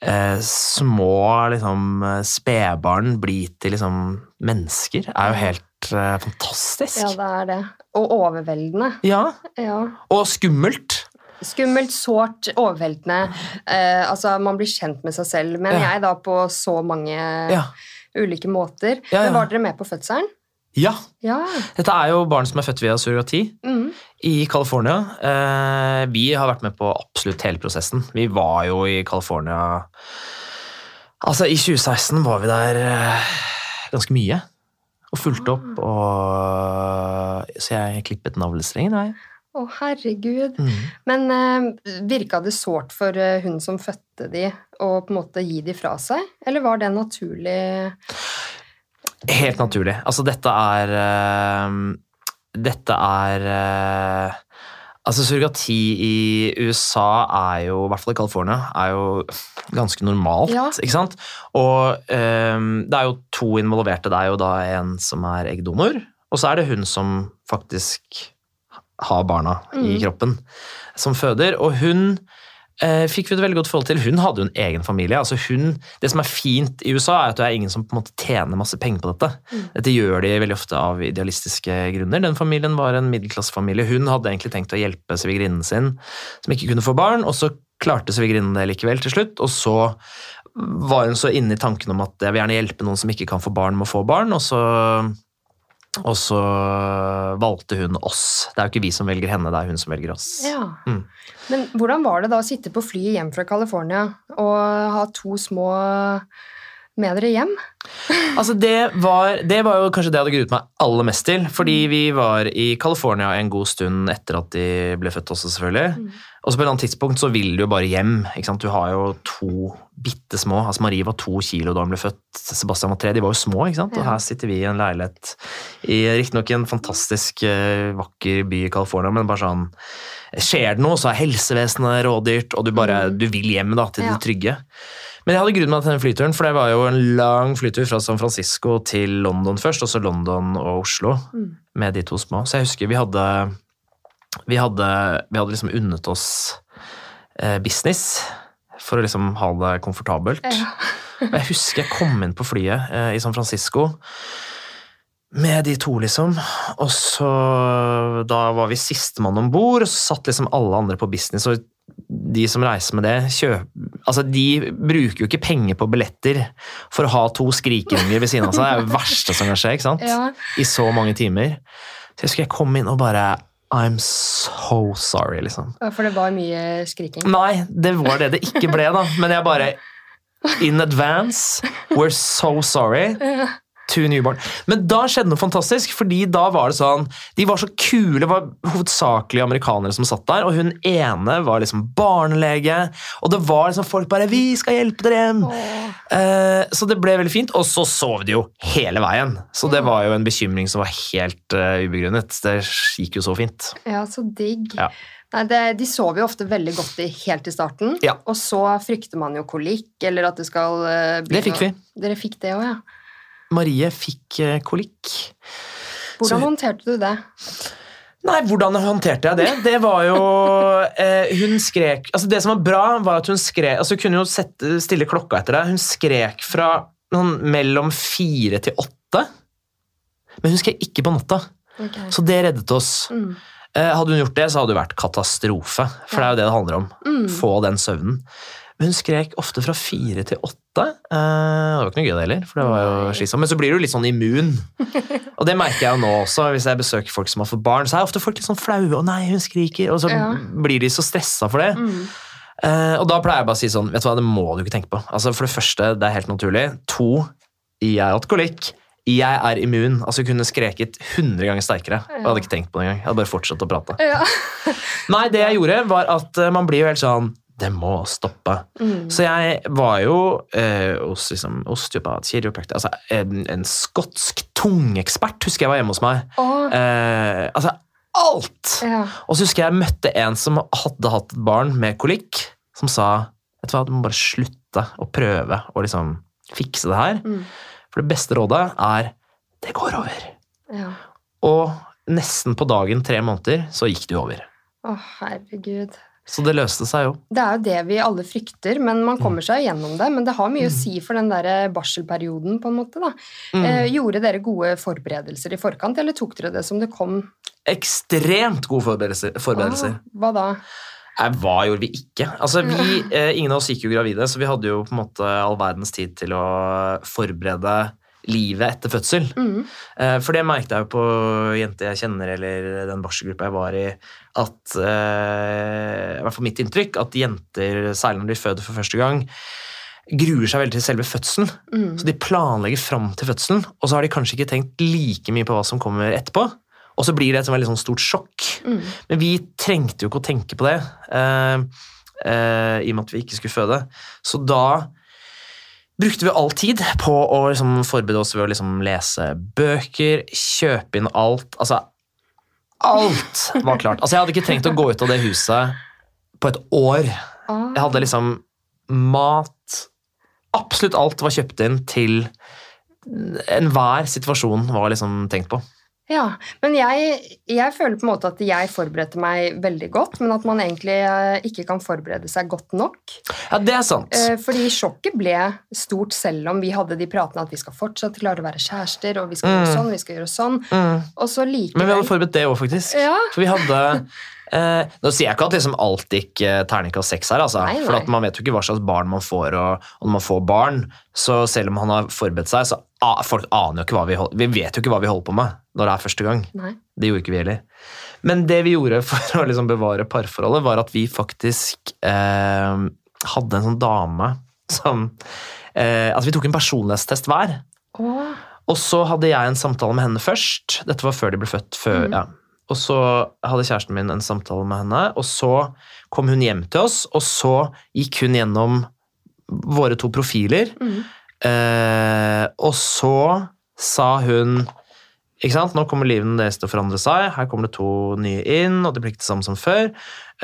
eh, små liksom, spedbarn bli til liksom, mennesker, er jo helt eh, fantastisk. Ja, det er det. Og overveldende. Ja, Ja. og skummelt. Skummelt, sårt, overveldende. Eh, altså, man blir kjent med seg selv, men Ja. jeg da på så mange Ja. ulike måter. Men var dere med på fødselen? ja. Ja. Dette er jo barn som er født via surrogati Mm. I California. Eh, vi har vært med på absolutt hele prosessen. Vi var jo i California Altså, i 2016 var vi der eh, ganske mye. Og fulgte opp, og Så jeg klippet navlestrengen, jeg. Å, herregud. Mm. Men eh, virka det sårt for eh, hun som fødte de, å på en måte gi de fra seg? Eller var det naturlig Helt naturlig. Altså, dette er eh, Dette er eh, Altså, surrogati i USA er jo, i hvert fall i California, er jo ganske normalt, Ja. ikke sant? Og eh, det er jo to involverte. Det er jo da en som er eggdonor, og så er det hun som faktisk har barna i Mm. kroppen, som føder. Og hun fikk vi et veldig godt forhold til. Hun hadde jo en egen familie. altså hun, Det som er fint i USA, er at det er ingen som på en måte tjener masse penger på dette. Mm. Dette gjør de veldig ofte av idealistiske grunner. Den familien var en middelklassefamilie. Hun hadde egentlig tenkt å hjelpe svigerinnen sin, som ikke kunne få barn, og så klarte svigerinnen det likevel til slutt. Og så var hun så inne i tanken om at jeg vil gjerne hjelpe noen som ikke kan få barn, med å få barn, og så og så valgte hun oss. Det er jo ikke vi som velger henne, det er hun som velger oss. Ja. Mm. Men hvordan var det da å sitte på flyet hjem fra California og ha to små med dere hjem? Altså det var, det var jo kanskje det jeg hadde gruet meg aller mest til. Fordi vi var i California en god stund etter at de ble født også, selvfølgelig. Mm. Og så på et eller annet tidspunkt så vil du jo bare hjem. Du har jo to bitte små. Altså Marie var to kilo da hun ble født. Sebastian var tre. De var jo små, ikke sant? Og her sitter vi i en leilighet i riktignok en fantastisk eh, vakker by i California, men bare sånn Skjer det noe, så er helsevesenet rådyrt, og du bare Mm. du vil hjem da, til det trygge. Men jeg hadde grudd meg til den flyturen, for det var jo en lang flytur fra San Francisco til London først, og så London og Oslo Mm. med de to små. Så jeg husker vi hadde Vi hadde, vi hadde liksom unnet oss eh, business for å liksom ha det komfortabelt. Ja. Jeg husker jeg kom inn på flyet eh, i San Francisco med de to, liksom. Og så Da var vi sistemann om bord, og så satt liksom alle andre på business. og de som reiser med det, kjøp, altså de bruker jo ikke penger på billetter for å ha to skrikeunger ved siden av seg. Det er jo det verste som kan skje, ikke sant? Ja. I så mange timer. Så jeg husker jeg kom inn og bare I'm so sorry, liksom. For det var mye skriking. Nei, det var det det ikke ble, da. Men jeg bare In advance, we're so sorry. To newborn. Men da skjedde noe fantastisk, fordi da var det sånn De var så kule, det var hovedsakelig amerikanere som satt der, og hun ene var liksom barnelege, og det var liksom folk bare 'Vi skal hjelpe dere hjem!' Eh, så det ble veldig fint, og så sov de jo hele veien. Så det var jo en bekymring som var helt uh, ubegrunnet. Det gikk jo så fint. Ja, så digg. Ja. Nei, det, de sover jo ofte veldig godt i, helt i starten, Ja. og så frykter man jo kolikk, eller at det skal uh, bli Det fikk vi. Dere fikk det òg, ja. Marie fikk eh, kolikk. Hvordan hun, håndterte du det? Nei, hvordan håndterte jeg det? Det var jo eh, Hun skrek altså Det som var bra, var at hun skrek altså Hun kunne jo sette, stille klokka etter det. Hun skrek fra noen, mellom fire til åtte. Men hun skrek ikke på natta, Okay. så det reddet oss. Mm. Eh, hadde hun gjort det, så hadde det vært katastrofe. For det er jo det det handler om. Mm. Få den søvnen. Men hun skrek ofte fra fire til åtte. Eh, det var ikke noe gøy, det heller. for det var jo slitsomt. Men så blir du litt sånn immun. Og det merker jeg jo nå også, hvis jeg besøker folk som har fått barn. Så er ofte folk litt sånn flaue. 'Å nei, hun skriker.' Og så Ja. blir de så stressa for det. Mm. Eh, og da pleier jeg bare å si sånn Vet du hva, det må du ikke tenke på. Altså For det første, det er helt naturlig. To, jeg har hatt kolikk. Jeg er immun. Altså Hun kunne skreket 100 ganger sterkere. Ja. jeg hadde ikke tenkt på det engang. Jeg hadde bare fortsatt å prate. Ja. Nei, det jeg gjorde, var at eh, man blir jo helt sånn det må stoppe. Mm. Så jeg var jo eh, hos liksom, osteopat, kiropraktor Altså en, en skotsk tungeekspert husker jeg var hjemme hos meg. Eh, altså alt! ja. Og så husker jeg jeg møtte en som hadde hatt et barn med kolikk, som sa vet du hva, du må bare slutte å prøve å liksom fikse det her. Mm. For det beste rådet er det går over. ja. Og nesten på dagen, tre måneder, så gikk det over. Å, herregud. Så det løste seg jo. Det er jo det vi alle frykter, men man kommer seg gjennom det. Men det har mye å si for den der barselperioden, på en måte. da. Mm. Eh, gjorde dere gode forberedelser i forkant, eller tok dere det som det kom? Ekstremt gode forberedelser. forberedelser. Ah, hva da? Nei, hva gjorde vi ikke? Altså, vi, eh, ingen av oss gikk jo gravide, så vi hadde jo på en måte all verdens tid til å forberede livet etter fødsel. Mm. Eh, for det merket jeg jo på jenter jeg kjenner, eller den barselgruppa jeg var i, at eh, I hvert fall mitt inntrykk, at jenter, særlig når de føder for første gang, gruer seg veldig til selve fødselen. Mm. Så de planlegger fram til fødselen, og så har de kanskje ikke tenkt like mye på hva som kommer etterpå. Og så blir det et sånn veldig sånn stort sjokk. Mm. Men vi trengte jo ikke å tenke på det, eh, eh, i og med at vi ikke skulle føde. Så da brukte vi all tid på å liksom forberede oss ved å liksom lese bøker, kjøpe inn alt. Altså, alt var klart. Altså, jeg hadde ikke trengt å gå ut av det huset på et år. Jeg hadde liksom mat Absolutt alt var kjøpt inn til enhver situasjon var liksom tenkt på. Ja, men jeg, jeg føler på en måte at jeg forberedte meg veldig godt, men at man egentlig eh, ikke kan forberede seg godt nok. Ja, det er sant. Eh, Fordi sjokket ble stort selv om vi hadde de pratene at vi skal fortsatt klare å være kjærester, og vi skal gjøre Mm. sånn, vi skal gjøre sånn, Mm. og så likevel Men vi hadde forberedt det òg, faktisk. Ja. For vi hadde eh, Nå sier jeg ikke at liksom alt gikk eh, terningkast seks her, altså. Nei, nei. For at man vet jo ikke hva slags barn man får, og, og når man får barn, så selv om han har forberedt seg, så folk aner jo ikke hva vi holder Vi vet jo ikke hva vi holder på med når det er første gang. Nei. Det gjorde ikke vi heller. Men det vi gjorde for å liksom bevare parforholdet, var at vi faktisk eh, hadde en sånn dame som eh, Altså, vi tok en personlighetstest hver. Åh, Og så hadde jeg en samtale med henne først. Dette var før de ble født. Før, mm. ja. Og så hadde kjæresten min en samtale med henne, og så kom hun hjem til oss, og så gikk hun gjennom våre to profiler, mm. Eh, og så sa hun ikke sant? Nå kommer livene deres til å forandre seg. Her kommer det to nye inn, og det blir ikke det samme som før.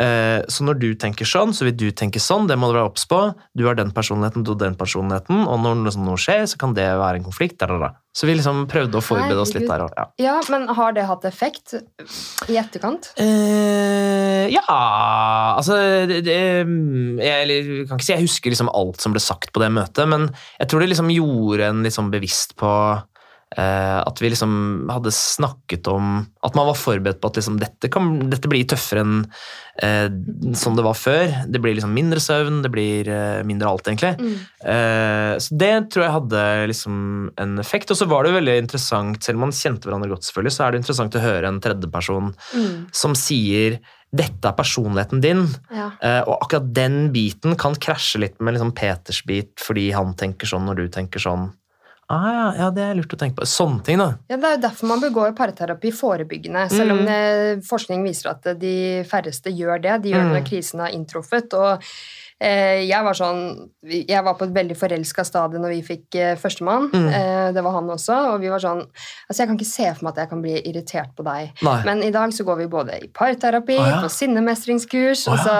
Eh, så når du tenker sånn, så vil du tenke sånn. Det må du være obs på. Du har den personligheten, du har den personligheten, og når liksom noe skjer, så kan det være en konflikt. Der, der, der. Så vi liksom prøvde å forberede oss litt der òg. Ja. Ja, men har det hatt effekt i etterkant? Eh, ja Altså det, det, jeg, jeg kan ikke si jeg husker liksom alt som ble sagt på det møtet, men jeg tror det liksom gjorde en liksom bevisst på at vi liksom hadde snakket om At man var forberedt på at liksom dette, kan, dette blir tøffere enn eh, sånn det var før. Det blir liksom mindre søvn, det blir eh, mindre alt, egentlig. Mm. Eh, så det tror jeg hadde liksom en effekt. Og så var det veldig interessant, selv om man kjente hverandre godt, selvfølgelig, så er det interessant å høre en tredjeperson Mm. som sier 'dette er personligheten din', Ja. eh, og akkurat den biten kan krasje litt med liksom Peters bit fordi han tenker sånn når du tenker sånn. Ah, ja, ja, det er lurt å tenke på. Sånne ting, da. Ja, Det er jo derfor man begår parterapi forebyggende, selv om Mm. det, forskning viser at de færreste gjør det. De gjør det Mm. når krisen har inntruffet. og jeg var sånn, jeg var på et veldig forelska stadie når vi fikk eh, førstemann. Mm. Eh, det var han også. Og vi var sånn Altså, jeg kan ikke se for meg at jeg kan bli irritert på deg. Nei. Men i dag så går vi både i parterapi, Å, ja. på sinnemestringskurs Å, og så,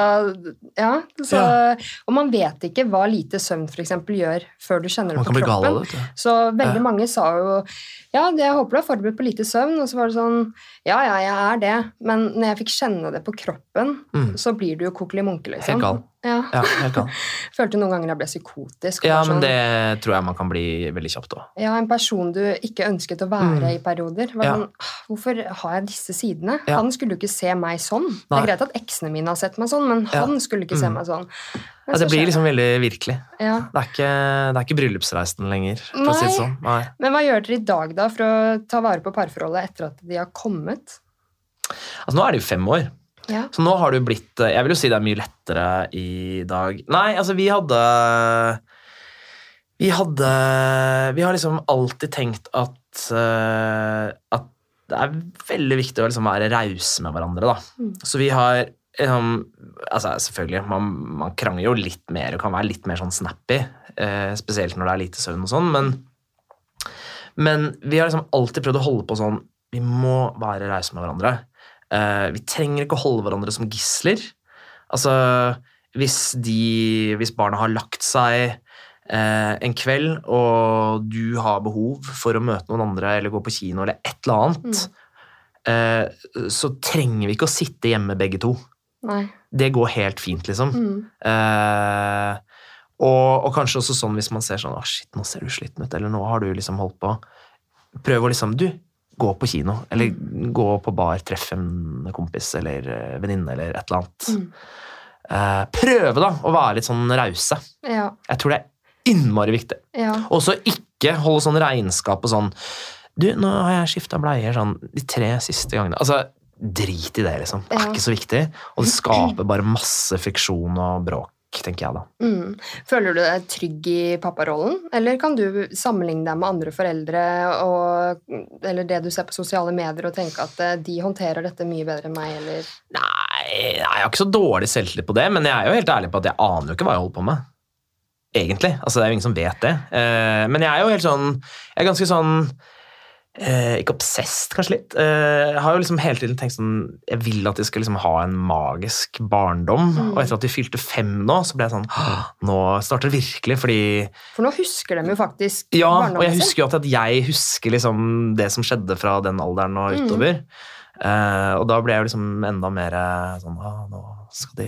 ja, så, Ja. Og man vet ikke hva lite søvn eksempel gjør før du kjenner det Man på kroppen. det. Så veldig Ja. mange sa jo ja, jeg håper du er forberedt på lite søvn. Og så var det sånn ja, ja, jeg er det. Men når jeg fikk kjenne det på kroppen, Mm. så blir du jo kokkeli-munke, liksom. Helt gal. Ja. Ja, helt gal. Følte noen ganger jeg ble psykotisk. Ja, men sånn, det tror jeg man kan bli veldig kjapt òg. ja, En person du ikke ønsket å være Mm. i perioder. Var Ja. sånn, «Ah, Hvorfor har jeg disse sidene? Ja. Han skulle jo ikke se meg sånn. Det er greit at eksene mine har sett meg sånn, men han skulle ikke se Mm. meg sånn. Ja, det blir liksom veldig virkelig. Ja. Det er ikke, det er ikke bryllupsreisen lenger, å si Nei. sånn. Nei. Men hva gjør dere i dag, da, for å ta vare på parforholdet etter at de har kommet? Altså, nå er det jo fem år. Ja. Så nå har det jo blitt eh, Jeg vil jo si det er mye lettere i dag. Nei, altså, vi hadde Vi hadde Vi har liksom alltid tenkt at eh, At det er veldig viktig å liksom være rause med hverandre, da. Mm. Så vi har um, altså Selvfølgelig, man, man krangler jo litt mer og kan være litt mer sånn snappy. Uh, spesielt når det er lite søvn og sånn. Men, men vi har liksom alltid prøvd å holde på sånn Vi må være rause med hverandre. Uh, vi trenger ikke å holde hverandre som gisler. Altså, hvis, de, hvis barna har lagt seg uh, en kveld, og du har behov for å møte noen andre eller gå på kino eller et eller annet, mm. så trenger vi ikke å sitte hjemme begge to. Nei. Det går helt fint, liksom. Mm. Eh, og, og kanskje også sånn hvis man ser sånn Å, shit, nå ser du sliten ut, eller nå har du liksom holdt på. Prøv å liksom Du, gå på kino, eller gå på bar, treffe en kompis eller eh, venninne eller et eller annet. Mm. Eh, prøve, da, å være litt sånn rause. Ja. Jeg tror det er innmari viktig. Ja. Og så ikke holde sånn regnskap og sånn Du, nå har jeg skifta bleier sånn de tre siste gangene. Altså, drit i det, liksom. Det er ikke så viktig. Og det skaper bare masse friksjon og bråk, tenker jeg da. Mm. Føler du deg trygg i papparollen, eller kan du sammenligne deg med andre foreldre og, eller det du ser på sosiale medier og tenke at eh, de håndterer dette mye bedre enn meg, eller Nei, jeg har ikke så dårlig selvtillit på det, men jeg er jo helt ærlig på at jeg aner jo ikke hva jeg holder på med. Egentlig. Altså, det er jo ingen som vet det. Eh, men jeg er jo helt sånn Jeg er ganske sånn eh, Ikke obsesst, kanskje litt. Eh, jeg har jo liksom hele tiden tenkt sånn Jeg vil at de skal liksom ha en magisk barndom. Mm. Og etter at de fylte fem nå, så ble jeg sånn Nå starter det virkelig, fordi For nå husker de jo faktisk Ja, og jeg husker jo at jeg husker liksom det som skjedde fra den alderen og Mm. utover. Eh, og da ble jeg jo liksom enda mer eh, sånn Å, Nå skal de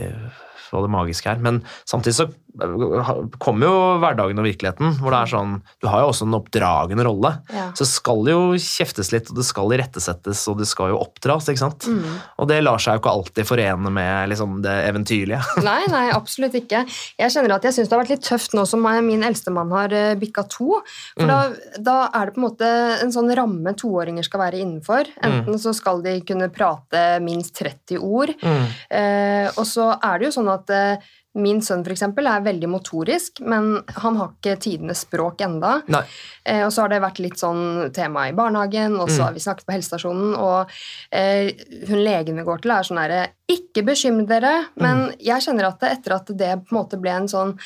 få det magiske her. Men samtidig så eh, kommer jo hverdagen og virkeligheten, hvor det er sånn Du har jo også en oppdragende rolle. Ja. Så det skal jo kjeftes litt, og det skal irettesettes, og det skal jo oppdras, ikke sant? Mm. Og det lar seg jo ikke alltid forene med liksom det eventyrlige. Nei, nei, absolutt ikke. Jeg kjenner at jeg syns det har vært litt tøft nå som min eldste mann har eh, bikka to. For Mm. da, da er det på en måte en sånn ramme toåringer skal være innenfor. Mm. Enten så skal de kunne prate minst 30 ord, Mm. eh, og så er det jo sånn at eh, Min sønn for eksempel, er veldig motorisk, men han har ikke tidenes språk enda. Nei. Eh, og så har det vært litt sånn tema i barnehagen, og så Mm. har vi snakket på helsestasjonen, og eh, hun legen vi går til, er sånn herre Ikke bekymre dere, men Mm. jeg kjenner at etter at det på en måte ble en sånn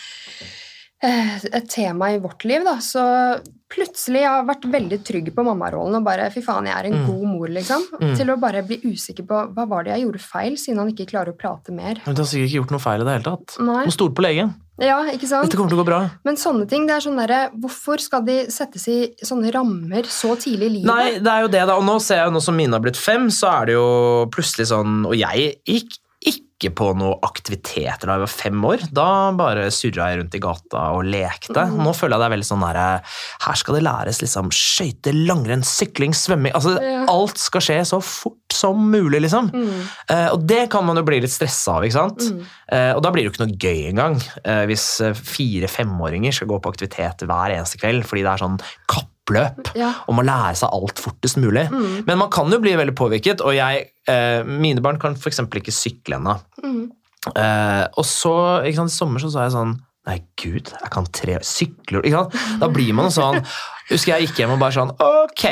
et tema i vårt liv, da, så plutselig jeg har vært veldig trygg på mammarollen og bare Fy faen, jeg er en Mm. god mor, liksom. Mm. Til å bare bli usikker på hva var det jeg gjorde feil, siden han ikke klarer å prate mer. Men du har sikkert ikke gjort noe feil i det hele tatt. Nei. Må stole på legen. Ja, ikke sant? Dette kommer til å gå bra. Men sånne ting, det er sånn derre Hvorfor skal de settes i sånne rammer så tidlig i livet? Nei, det er jo det, da. Og nå ser jeg jo nå som mine har blitt fem, så er det jo plutselig sånn Og jeg gikk ikke på noe aktiviteter da jeg var fem år. Da bare surra jeg rundt i gata og lekte. Mm. Nå føler jeg det er veldig sånn derre Her skal det læres liksom skøyter, langrenn, sykling, svømming Altså Ja. alt skal skje så fort som mulig, liksom. Mm, Eh, og det kan man jo bli litt stressa av, ikke sant? mm, Eh, og da blir det jo ikke noe gøy engang, eh, hvis eh, fire-femåringer skal gå på aktivitet hver eneste kveld fordi det er sånn kappløp ja. om å lære seg alt fortest mulig. Mm, Men man kan jo bli veldig påvirket, og jeg, eh, mine barn kan f.eks. ikke sykle ennå. mm, Eh, og så, ikke sant, i sommer så sa jeg sånn Nei, gud, jeg kan tre sykler ikke sant? Da blir man sånn Husker jeg gikk hjem og bare sånn Ok,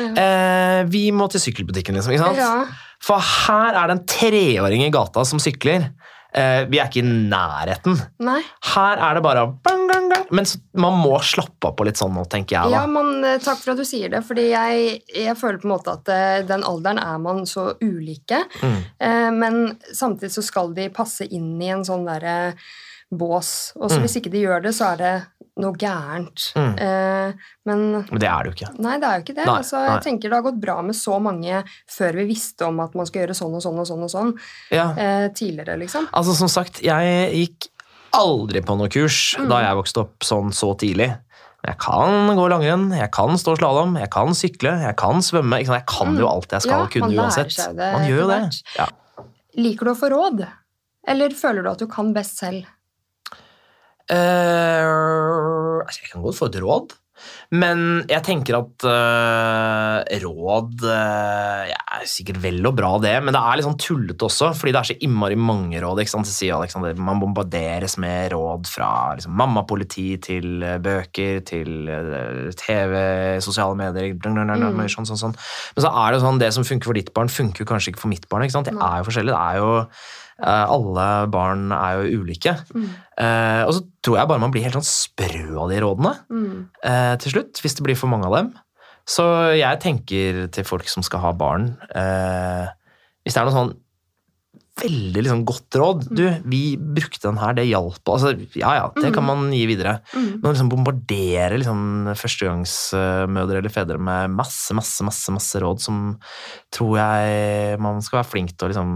eh, vi må til sykkelbutikken, liksom. ikke sant? ja. For her er det en treåring i gata som sykler. Eh, vi er ikke i nærheten. Nei. Her er det bare bang, bang, bang. Men man må slappe av på litt sånn nå, tenker jeg. Ja, men eh, Takk for at du sier det, fordi jeg, jeg føler på en måte at eh, den alderen er man så ulike. Mm. Eh, Men samtidig så skal de passe inn i en sånn derre bås. Og så Mm. hvis ikke de gjør det, så er det noe gærent. Mm. Eh, Men Men det er det jo ikke. nei, det er jo ikke det. Nei, altså, nei. jeg tenker Det har gått bra med så mange før vi visste om at man skal gjøre sånn og sånn og sånn og sånn Ja. eh, tidligere, liksom. Altså, som sagt, jeg gikk aldri på noe kurs Mm. da jeg vokste opp sånn så tidlig. Jeg kan gå langrenn, jeg kan stå slalåm, jeg kan sykle, jeg kan svømme. Jeg kan jo alt jeg skal Mm. Ja, kunne man uansett. seg det Man gjør jo det. Ja. Liker du å få råd? Eller føler du at du kan best selv? Eh, altså, jeg kan godt få et råd, men jeg tenker at uh, råd uh, ja, er sikkert vel og bra, det, men det er litt sånn tullete også, fordi det er så innmari mange råd. ikke sant? Så sier Alexander, Man bombarderes med råd fra liksom, mammapoliti til bøker til TV, sosiale medier dun, dun, dun, Mm. sånn, sånn, sånn. Men så er det sånn, det som funker for ditt barn, funker jo kanskje ikke for mitt barn. ikke sant? Det er jo forskjellig. Det er jo alle barn er jo ulike. Mm. Eh, og så tror jeg bare man blir helt sånn sprø av de rådene Mm. eh, til slutt, hvis det blir for mange av dem. Så jeg tenker til folk som skal ha barn eh, Hvis det er noe sånn veldig liksom, godt råd Du, vi brukte den her, det hjalp. Altså, ja ja, det kan man gi videre. Mm. Men å liksom bombardere liksom, førstegangsmødre eller fedre med masse, masse, masse, masse råd som tror jeg man skal være flink til å liksom,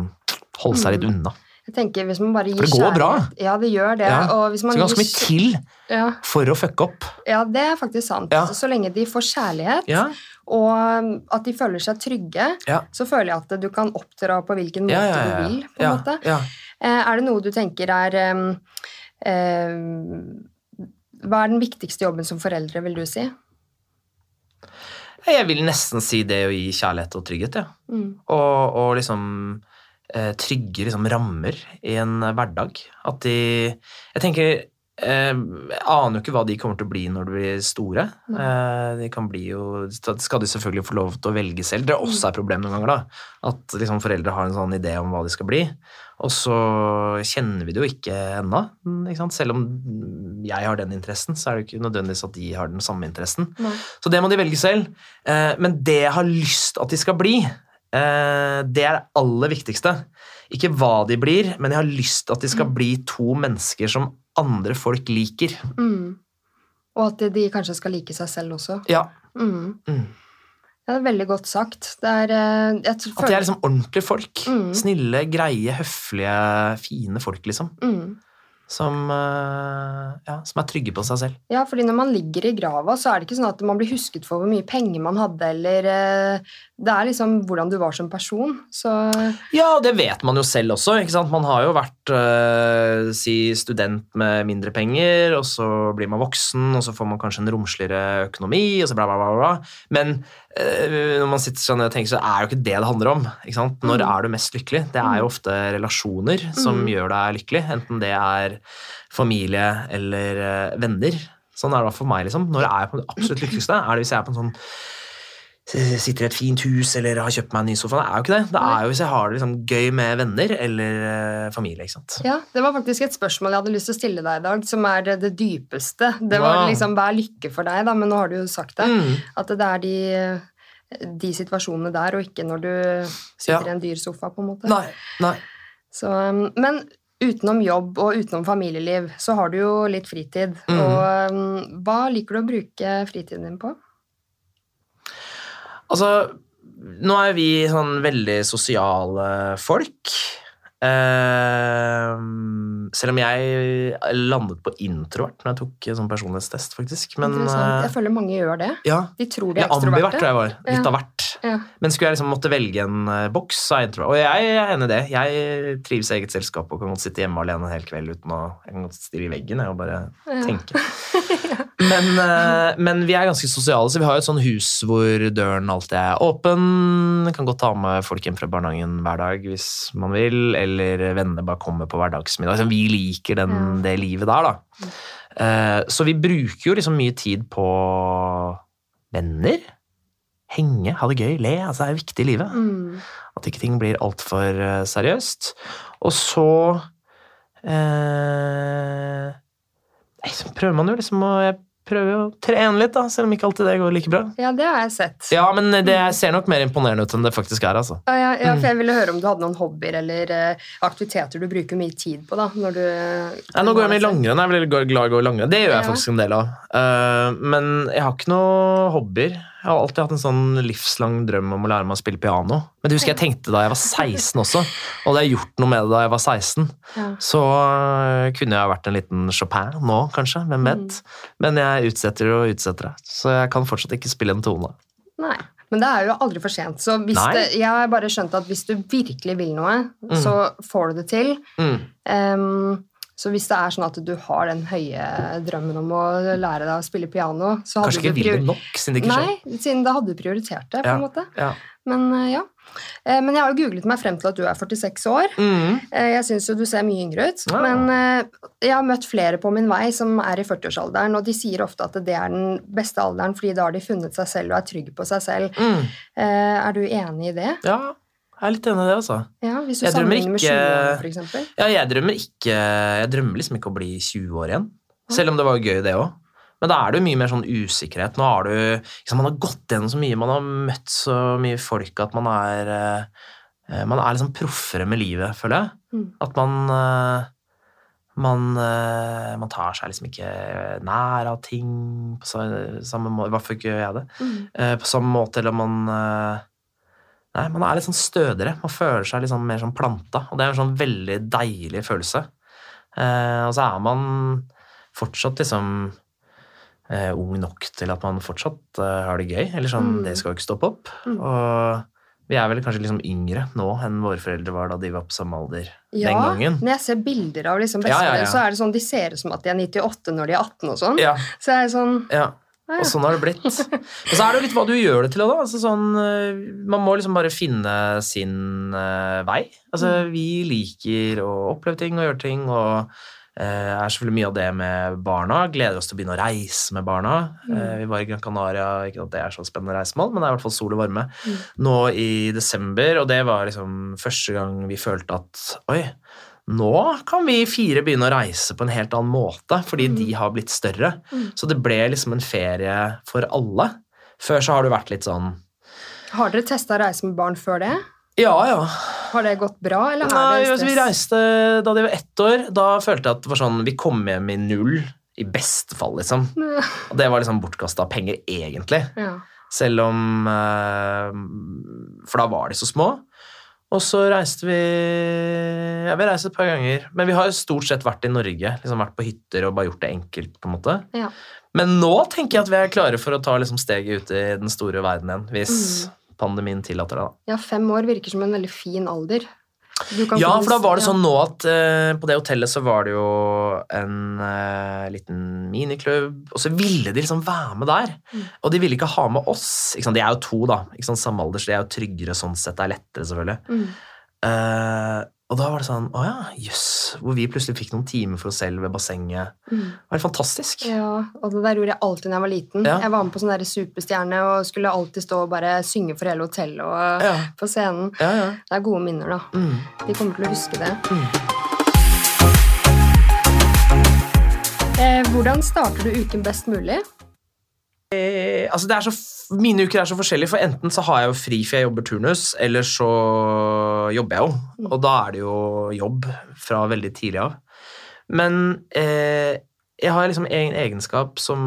holde seg litt unna. Jeg tenker hvis man bare gir For det går bra. Ja, det gjør det. Ja. Og hvis man Så ganske mye til Ja, for å fucke opp. ja, det er faktisk sant. Ja. Så lenge de får kjærlighet, og um, at de føler seg trygge, så føler jeg at du kan oppdra på hvilken måte du vil. på en ja, måte. Eh, Er det noe du tenker er um, um, Hva er den viktigste jobben som foreldre, vil du si? Jeg vil nesten si det å gi kjærlighet og trygghet, ja. Mm. Og, og liksom trygge liksom, rammer i en hverdag. At de Jeg tenker eh, Jeg aner jo ikke hva de kommer til å bli når de blir store. Eh, de kan bli jo skal de selvfølgelig få lov til å velge selv. Det er også et problem noen ganger, da. At liksom, foreldre har en sånn idé om hva de skal bli. Og så kjenner vi det jo ikke ennå. ikke? Selv om jeg har den interessen, så er det ikke nødvendigvis at de har den samme interessen. Nei. Så det må de velge selv. Eh, men det jeg har lyst at de skal bli, eh, det er det aller viktigste. Ikke hva de blir, men jeg har lyst at de skal bli to mennesker som andre folk liker. Mm. Og at de kanskje skal like seg selv også. Ja. Mm. Mm. Ja, det er veldig godt sagt. Det er, eh, jeg tror- At de er liksom ordentlige folk. Mm. Snille, greie, høflige, fine folk, liksom. mm. Som, eh, ja, som er trygge på seg selv. Ja, fordi når man ligger i grava, så er det ikke sånn at man blir husket for hvor mye penger man hadde, eller eh, Det er liksom hvordan du var som person. Så Ja, det vet man jo selv også. ikke sant? Man har jo vært øh, si student med mindre penger, og så blir man voksen, og så får man kanskje en romsligere økonomi, og så bla, bla, bla. bla. Men når man sitter sånn og tenker, så er jo ikke det det handler om. Når Mm. er du mest lykkelig? Det er jo ofte relasjoner som Mm. gjør deg lykkelig, enten det er familie eller øh, venner. Sånn er det for meg. liksom. Når er jeg på det absolutt lykkeligste? Er det hvis jeg er på en sånn sitter i et fint hus eller har kjøpt meg en ny sofa. Det er jo ikke det. Det er jo hvis jeg har det liksom gøy med venner eller eh, familie. ikke sant? ja, det var faktisk et spørsmål jeg hadde lyst til å stille deg i dag, som er det, det dypeste. Det var Wow. liksom hva er lykke for deg, da, men nå har du jo sagt det. Mm. At det er de, de situasjonene der, og ikke når du sitter Ja. i en dyr sofa, på en måte. Nei, nei. Så, um, men utenom jobb og utenom familieliv, så har du jo litt fritid. Mm. Og um, hva liker du å bruke fritiden din på? Altså, nå er vi sånn veldig sosiale folk. Eh, selv om jeg landet på introvert når jeg tok sånn personlighetstest, faktisk. Men eh, Jeg føler mange gjør det. ja, De tror de jeg er ambivert tror jeg var. Litt Ja. av hvert. Ja. Men skulle jeg liksom måtte velge en eh, boks, så er jeg introvert. Og jeg er enig i det. Jeg trives i eget selskap og kan godt sitte hjemme alene en hel kveld uten å Jeg kan godt stirre i veggen jeg, og bare tenke. Men, eh, men vi er ganske sosiale, så vi har jo et sånn hus hvor døren alltid er åpen. Kan godt ta med folk hjem fra barnehagen hver dag hvis man vil, eller venner bare kommer på hverdagsmiddag. Så vi liker den, det livet der, da. Eh, Så vi bruker jo liksom mye tid på venner. Henge, ha det gøy, le. Altså, det er viktig i livet. Mm. At ikke ting blir altfor uh, seriøst. Og så eh, prøver man jo liksom å Jeg prøver å trene litt, da, selv om ikke alltid det går like bra. ja, det har jeg sett. Ja, men det ser nok mer imponerende ut enn det faktisk er, altså. Ja, ja, ja, Mm. for Jeg ville høre om du hadde noen hobbyer eller eh, aktiviteter du bruker mye tid på. da, når du... Ja, nå går jeg mye langrenn. Jeg er veldig glad i å gå langrenn. Det gjør jeg faktisk en del av. Eh, men jeg har ikke noen hobbyer. Jeg har alltid hatt en sånn livslang drøm om å lære meg å spille piano. Men det husker jeg tenkte da jeg var 16 også, og det har gjort noe med det da jeg var 16. Ja. Så øh, kunne jeg vært en liten Chopin nå, kanskje. Hvem vet? Mm. Men jeg utsetter og utsetter det. Så jeg kan fortsatt ikke spille en tone. Nei, men det er jo aldri for sent. Så det, jeg har bare skjønt at hvis du virkelig vil noe, Mm. så får du det til. Mm. Ehm, så hvis det er sånn at du har den høye drømmen om å lære deg å spille piano, så Kanskje ikke vil det nok, siden det ikke skjer. Nei, siden da hadde du prioritert det, på Ja. en måte. Ja. Men eh, ja. Eh, Men jeg har jo googlet meg frem til at du er 46 år. Mm. Eh, Jeg syns jo du ser mye yngre ut. Ja. Men jeg har møtt flere på min vei som er i 40-årsalderen, og de sier ofte at det er den beste alderen, fordi da har de funnet seg selv og er trygge på seg selv. Mm. Er du enig i det? Ja, Jeg er litt enig i det, altså. Ja, Hvis du Jeg sammenligner sammenligner med 20 år, eksempel. Ja, jeg drømmer ikke Jeg drømmer liksom ikke å bli 20 år igjen. Selv om det var gøy, det òg. Men da er det jo mye mer sånn usikkerhet. Nå har du liksom, Man har gått gjennom så mye, man har møtt så mye folk at man er eh, Man er liksom proffere med livet, føler jeg. Mm. At man eh, man, eh, man tar seg liksom ikke nær av ting på samme måte. I hvert fall ikke gjør jeg det. Mm. Eh, på samme måte, eller man eh, Nei, man er litt sånn stødigere. Man føler seg litt sånn mer sånn planta, og det er en sånn veldig deilig følelse. Eh, og så er man fortsatt liksom eh, ung nok til at man fortsatt eh, har det gøy. Eller sånn, Mm. det skal jo ikke stoppe opp. Mm. Og vi er vel kanskje liksom yngre nå enn våre foreldre var da de var på samme alder Ja, den gangen. når jeg ser bilder av liksom Ja, ja, ja. så er det sånn, de ser ut som at de er 98 når de er 18 og sånn. Ja, Så er sånn ja. ja, Og sånn har det blitt. Og så er det jo litt hva du gjør det til òg, da. Altså sånn, eh, man må liksom bare finne sin uh, vei. Altså, vi liker å oppleve ting og gjøre ting, og uh, er selvfølgelig mye av det med barna. Gleder oss til å begynne å reise med barna. Eh, vi var i Gran Canaria, ikke at det er så spennende reisemål, men det er i hvert fall sol og varme. Mm. Nå i desember, og det var liksom første gang vi følte at oi, nå kan vi fire begynne å reise på en helt annen måte, fordi Mm. de har blitt større. Mm. Så det ble liksom en ferie for alle. Før så har det vært litt sånn Har dere testa å reise med barn før det? Ja, ja. Har det gått bra, eller Nei, er det stress? vi reiste da de var ett år. Da følte jeg at det var sånn Vi kom hjem i null. I beste fall, liksom. Og det var liksom bortkasta penger, egentlig. Ja. Selv om eh, For da var de så små. Og så reiste vi Ja, vi reiste et par ganger. Men vi har jo stort sett vært i Norge. liksom Vært på hytter og bare gjort det enkelt. på en måte. Ja. Men nå tenker jeg at vi er klare for å ta liksom steget ut i den store verden igjen. Hvis Mm. pandemien tillater det. da. ja, fem år virker som en veldig fin alder. Ja, for da var det sånn nå at eh, på det hotellet så var det jo en eh, liten miniklubb, og så ville de liksom være med der. Mm. Og de ville ikke ha med oss. Ikke sant? De er jo to, da. Ikke sant? Samme alder, så de er jo tryggere sånn sett. Det er lettere, selvfølgelig. Mm. Eh, og da var det sånn Å ja, jøss. Hvor vi plutselig fikk noen timer for oss selv ved bassenget. Mm. Det var fantastisk. Ja, og det der gjorde jeg alltid da jeg var liten. Ja. Jeg var med på sånn der superstjerne og skulle alltid stå og bare synge for hele hotellet og Ja, på scenen. ja. ja. Det er gode minner, da. Mm. De kommer til å huske det. Mm. Eh, hvordan starter du uken best mulig? Eh, altså det er så, mine uker er så forskjellige, for enten så har jeg jo fri for jeg jobber turnus, eller så jobber jeg jo. Og da er det jo jobb fra veldig tidlig av. Men eh, jeg har liksom en egenskap som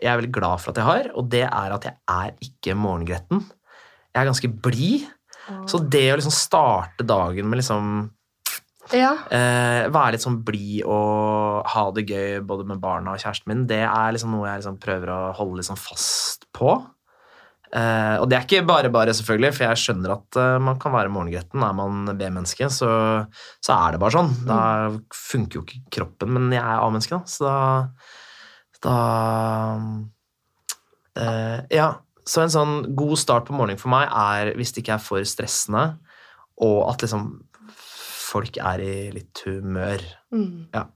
jeg er veldig glad for at jeg har, og det er at jeg er ikke morgengretten. Jeg er ganske blid. Så det å liksom starte dagen med liksom Ja. Eh, være litt sånn blid og ha det gøy både med barna og kjæresten min, det er liksom noe jeg liksom prøver å holde liksom fast på. Eh, og det er ikke bare bare, selvfølgelig, for jeg skjønner at eh, man kan være morgengretten. Er man B-menneske, så, så er det bare sånn. Da funker jo ikke kroppen, men jeg er A-menneske, da, så da, da eh, Ja, så en sånn god start på morgenen for meg er hvis det ikke er for stressende, og at liksom folk er i litt humør. Mm. Ja.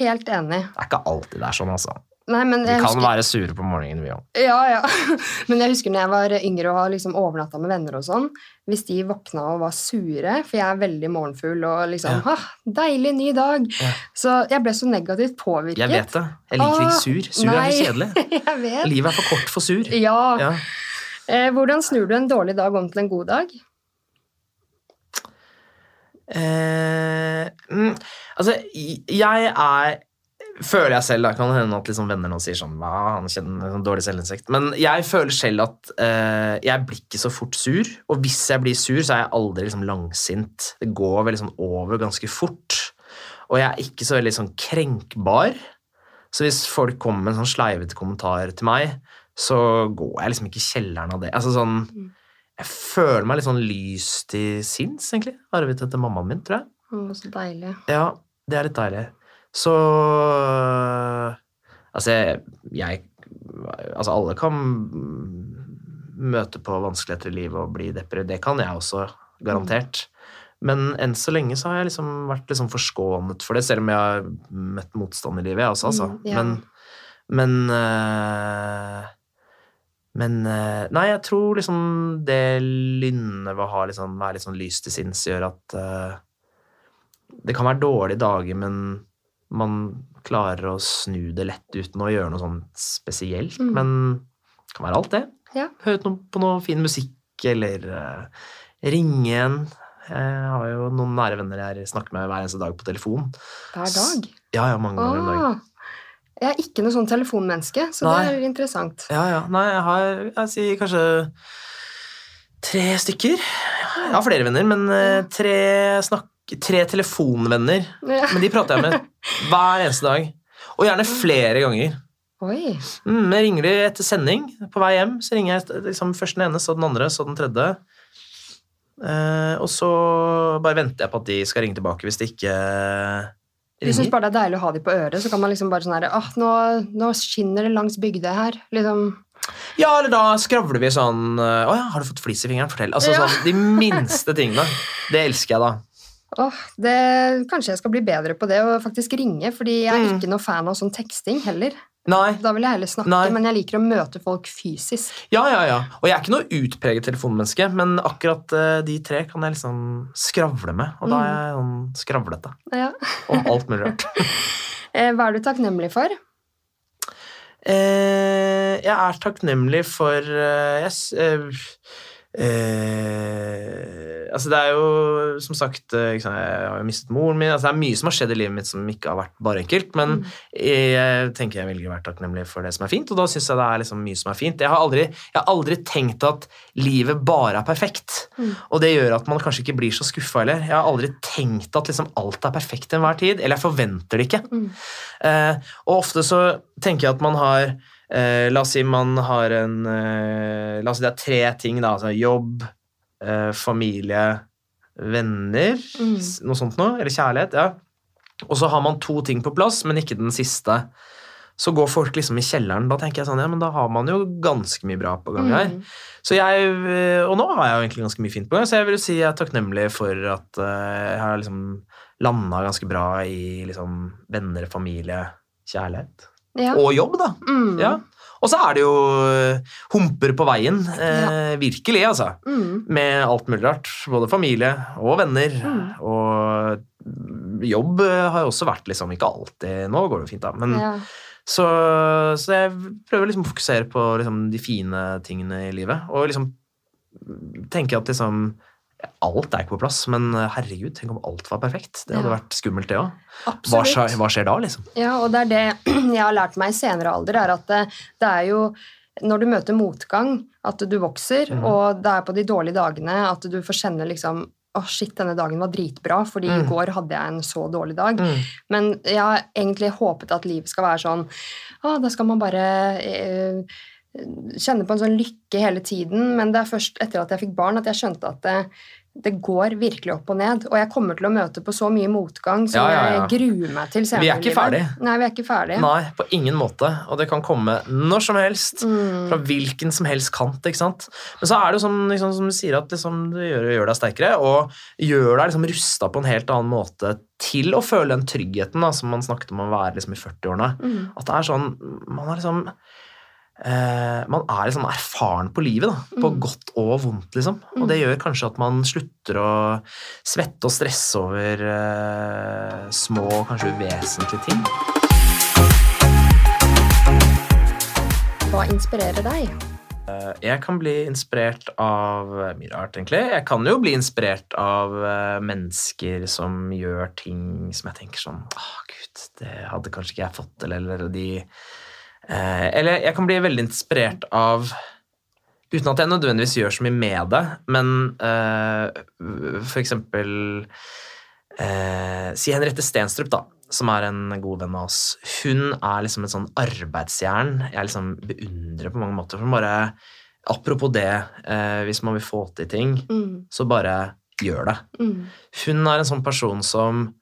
Helt enig. Det er ikke alltid det er sånn, altså. Nei, men Vi kan husker, være sure på morgenen, vi òg. ja, ja. men jeg husker når jeg var yngre og har liksom overnatta med venner og sånn, hvis de våkna og var sure, for jeg er veldig morgenfull og liksom Ja. ah, Deilig, ny dag. Ja. Så jeg ble så negativt påvirket. Jeg vet det. Jeg liker ikke sur. Sur er nei. så kjedelig. jeg vet. Livet er for kort for sur. Ja. Ja. Eh, hvordan snur du en dårlig dag om til en god dag? Eh, mm, altså, jeg er Føler jeg selv, da kan hende at liksom venner nå sier sånn Hva, han kjenner sånn dårlig selvinnsikt. Men jeg føler selv at eh, jeg blir ikke så fort sur. Og hvis jeg blir sur, så er jeg aldri liksom langsint. Det går veldig liksom over ganske fort. Og jeg er ikke så veldig sånn krenkbar. Så hvis folk kommer med en sånn sleivete kommentar til meg, så går jeg liksom ikke i kjelleren av det. Altså sånn Mm. Jeg føler meg litt sånn lyst i sinns, egentlig. Arvet etter mammaen min, tror jeg. Mm, så deilig. Ja, det er litt deilig. Så Altså, jeg, jeg Altså, alle kan møte på vanskeligheter i livet og bli deprimert. Det kan jeg også, garantert. Men enn så lenge så har jeg liksom vært liksom forskånet for det, selv om jeg har møtt motstand i livet, jeg også, altså. Mm, ja. Men, men, eh, men eh, nei, jeg tror liksom det lynnet ved å litt sånn, være litt sånn lys til sinns gjør at uh, det kan være dårlige dager, men man klarer å snu det lett uten å gjøre noe sånn spesielt. Mm. Men det kan være alt, det. Ja. Høre noe, på noe fin musikk, eller uh, ringe en. Jeg har jo noen nære venner jeg snakker med hver eneste dag på telefon. Hver dag. Ja, ja, mange ganger om dagen. Jeg er ikke noe sånn telefonmenneske, så Nei. det er interessant. Ja, ja. Nei, jeg har jeg sier kanskje tre stykker. Jeg har flere venner, men eh, tre, snakk, tre telefonvenner. Ja. Men de prater jeg med hver eneste dag. Og gjerne flere ganger. Oi. Mm, jeg ringer de etter sending på vei hjem. Så ringer jeg liksom først den ene, så den andre, så den tredje. Eh, og så bare venter jeg på at de skal ringe tilbake hvis de ikke Du syns bare det er deilig å ha de på øret, så kan man liksom bare sånn her Åh, nå, nå skinner det langs bygda her. Liksom. Ja, eller da skravler vi sånn Å ja, har du fått flis i fingeren? Fortell. Altså Ja. sånn, De minste tingene. Det elsker jeg, da. Åh, det, kanskje jeg skal bli bedre på det og faktisk ringe, fordi jeg er Mm. ikke noe fan av sånn teksting heller. Nei. Da vil jeg heller snakke, Nei. men jeg liker å møte folk fysisk. Ja, ja, ja. Og jeg er ikke noe utpreget telefonmenneske, men akkurat uh, de tre kan jeg liksom skravle med. Og da er jeg sånn skravlete Ja. om alt mulig rart. Eh, Hva er du takknemlig for? Uh, jeg er takknemlig for uh, yes, eh, Altså, det er jo som sagt eh, Jeg har jo mistet moren min. Altså, det er mye som har skjedd i livet mitt som ikke har vært bare enkelt. Men jeg tenker jeg velger å være takknemlig for det som er fint, og da syns jeg det er liksom mye som er fint. Jeg har aldri, jeg har aldri tenkt at livet bare er perfekt. Mm. Og det gjør at man kanskje ikke blir så skuffa heller. Jeg har aldri tenkt at liksom alt er perfekt til enhver tid. Eller jeg forventer det ikke. Mm. Eh, og ofte så tenker jeg at man har eh, La oss si man har en eh, La oss si det er tre ting, da. Altså jobb, eh, familie, venner. Mm. Noe sånt noe. Eller kjærlighet. ja. Og så har man to ting på plass, men ikke den siste. Så går folk liksom i kjelleren. Da tenker jeg sånn, ja, men da har man jo ganske mye bra på gang her. Mm. Så jeg, eh, Og nå har jeg jo egentlig ganske mye fint på gang, så jeg vil si jeg er takknemlig for at eh, jeg har liksom landa ganske bra i liksom venner, familie, kjærlighet. Ja. Og jobb, da. Mm. Ja. Og så er det jo eh, humper på veien. Eh, virkelig, altså. Mm. Med alt mulig rart. Både familie og venner. Mm. Og jobb eh, har jo også vært liksom Ikke alltid Nå går det jo fint, da. Men, Ja. så, så jeg prøver liksom å fokusere på liksom de fine tingene i livet. Og liksom tenke at liksom Alt er ikke på plass, men eh, herregud, tenk om alt var perfekt. Det hadde Ja. vært skummelt, det òg. Hva, skjer- hva skjer da, liksom? Ja, og det er det jeg har lært meg i senere alder, er at det, det er jo når du møter motgang, at du vokser, mm. og det er på de dårlige dagene at du får kjenne liksom Å, shit, denne dagen var dritbra, fordi i Mhm. går hadde jeg en så dårlig dag. Mm. Men jeg har egentlig håpet at livet skal være sånn Å, da skal man bare eh, kjenne på en sånn lykke hele tiden. Men det er først etter at jeg fikk barn, at jeg skjønte at det, det går virkelig opp og ned. Og jeg kommer til å møte på så mye motgang som Ja, ja, ja. jeg gruer meg til senere Vi er ikke ferdige. ferdig. Nei, vi er ikke ferdig. Nei, på ingen måte. Og det kan komme når som helst. Mm. Fra hvilken som helst kant. ikke sant? Men så er det jo sånn, liksom, som du sier, at liksom, det gjør, gjør deg sterkere, og gjør deg liksom rusta på en helt annen måte til å føle den tryggheten da, som man snakket om å være liksom, i 40-årene. Mm. At det er sånn Man er liksom eh, Man er liksom erfaren på livet, da. På Mm. godt og vondt, liksom. Og det gjør kanskje at man slutter å svette og stresse over eh, små, kanskje uvesentlige ting. Hva inspirerer deg? Jeg kan bli inspirert av eh, mye rart, egentlig. Jeg kan jo bli inspirert av eh, mennesker som gjør ting som jeg tenker sånn Å, gud, det hadde kanskje ikke jeg fått til, eller de eh, Eller jeg kan bli veldig inspirert av Uten at jeg nødvendigvis gjør så mye med det, men uh, for eksempel eh, Si Henriette Stenstrup, da, som er en god venn av oss. Hun er liksom et sånn arbeidsjern jeg liksom beundrer på mange måter. For bare, Apropos det, uh, hvis man vil få til ting, Mm. så bare gjør det. Mm. Hun er en sånn person som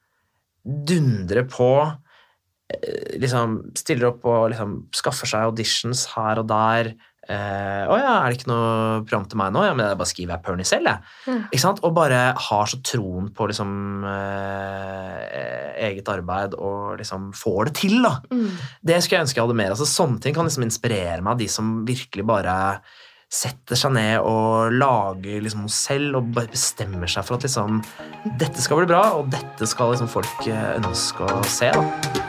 dundrer på, eh, liksom stiller opp og liksom skaffer seg auditions her og der, Eh, å ja, er det ikke noe program til meg nå? Ja, men jeg bare skriver jeg Pernie selv, jeg. Mm. Ikke sant? Og bare har så troen på liksom eh, eget arbeid og liksom får det til, da. Mm. Det skulle jeg ønske jeg hadde mer. Altså, sånne ting kan liksom inspirere meg, de som virkelig bare setter seg ned og lager liksom noe selv og bare bestemmer seg for at liksom dette skal bli bra, og dette skal liksom folk eh, ønske å se. da.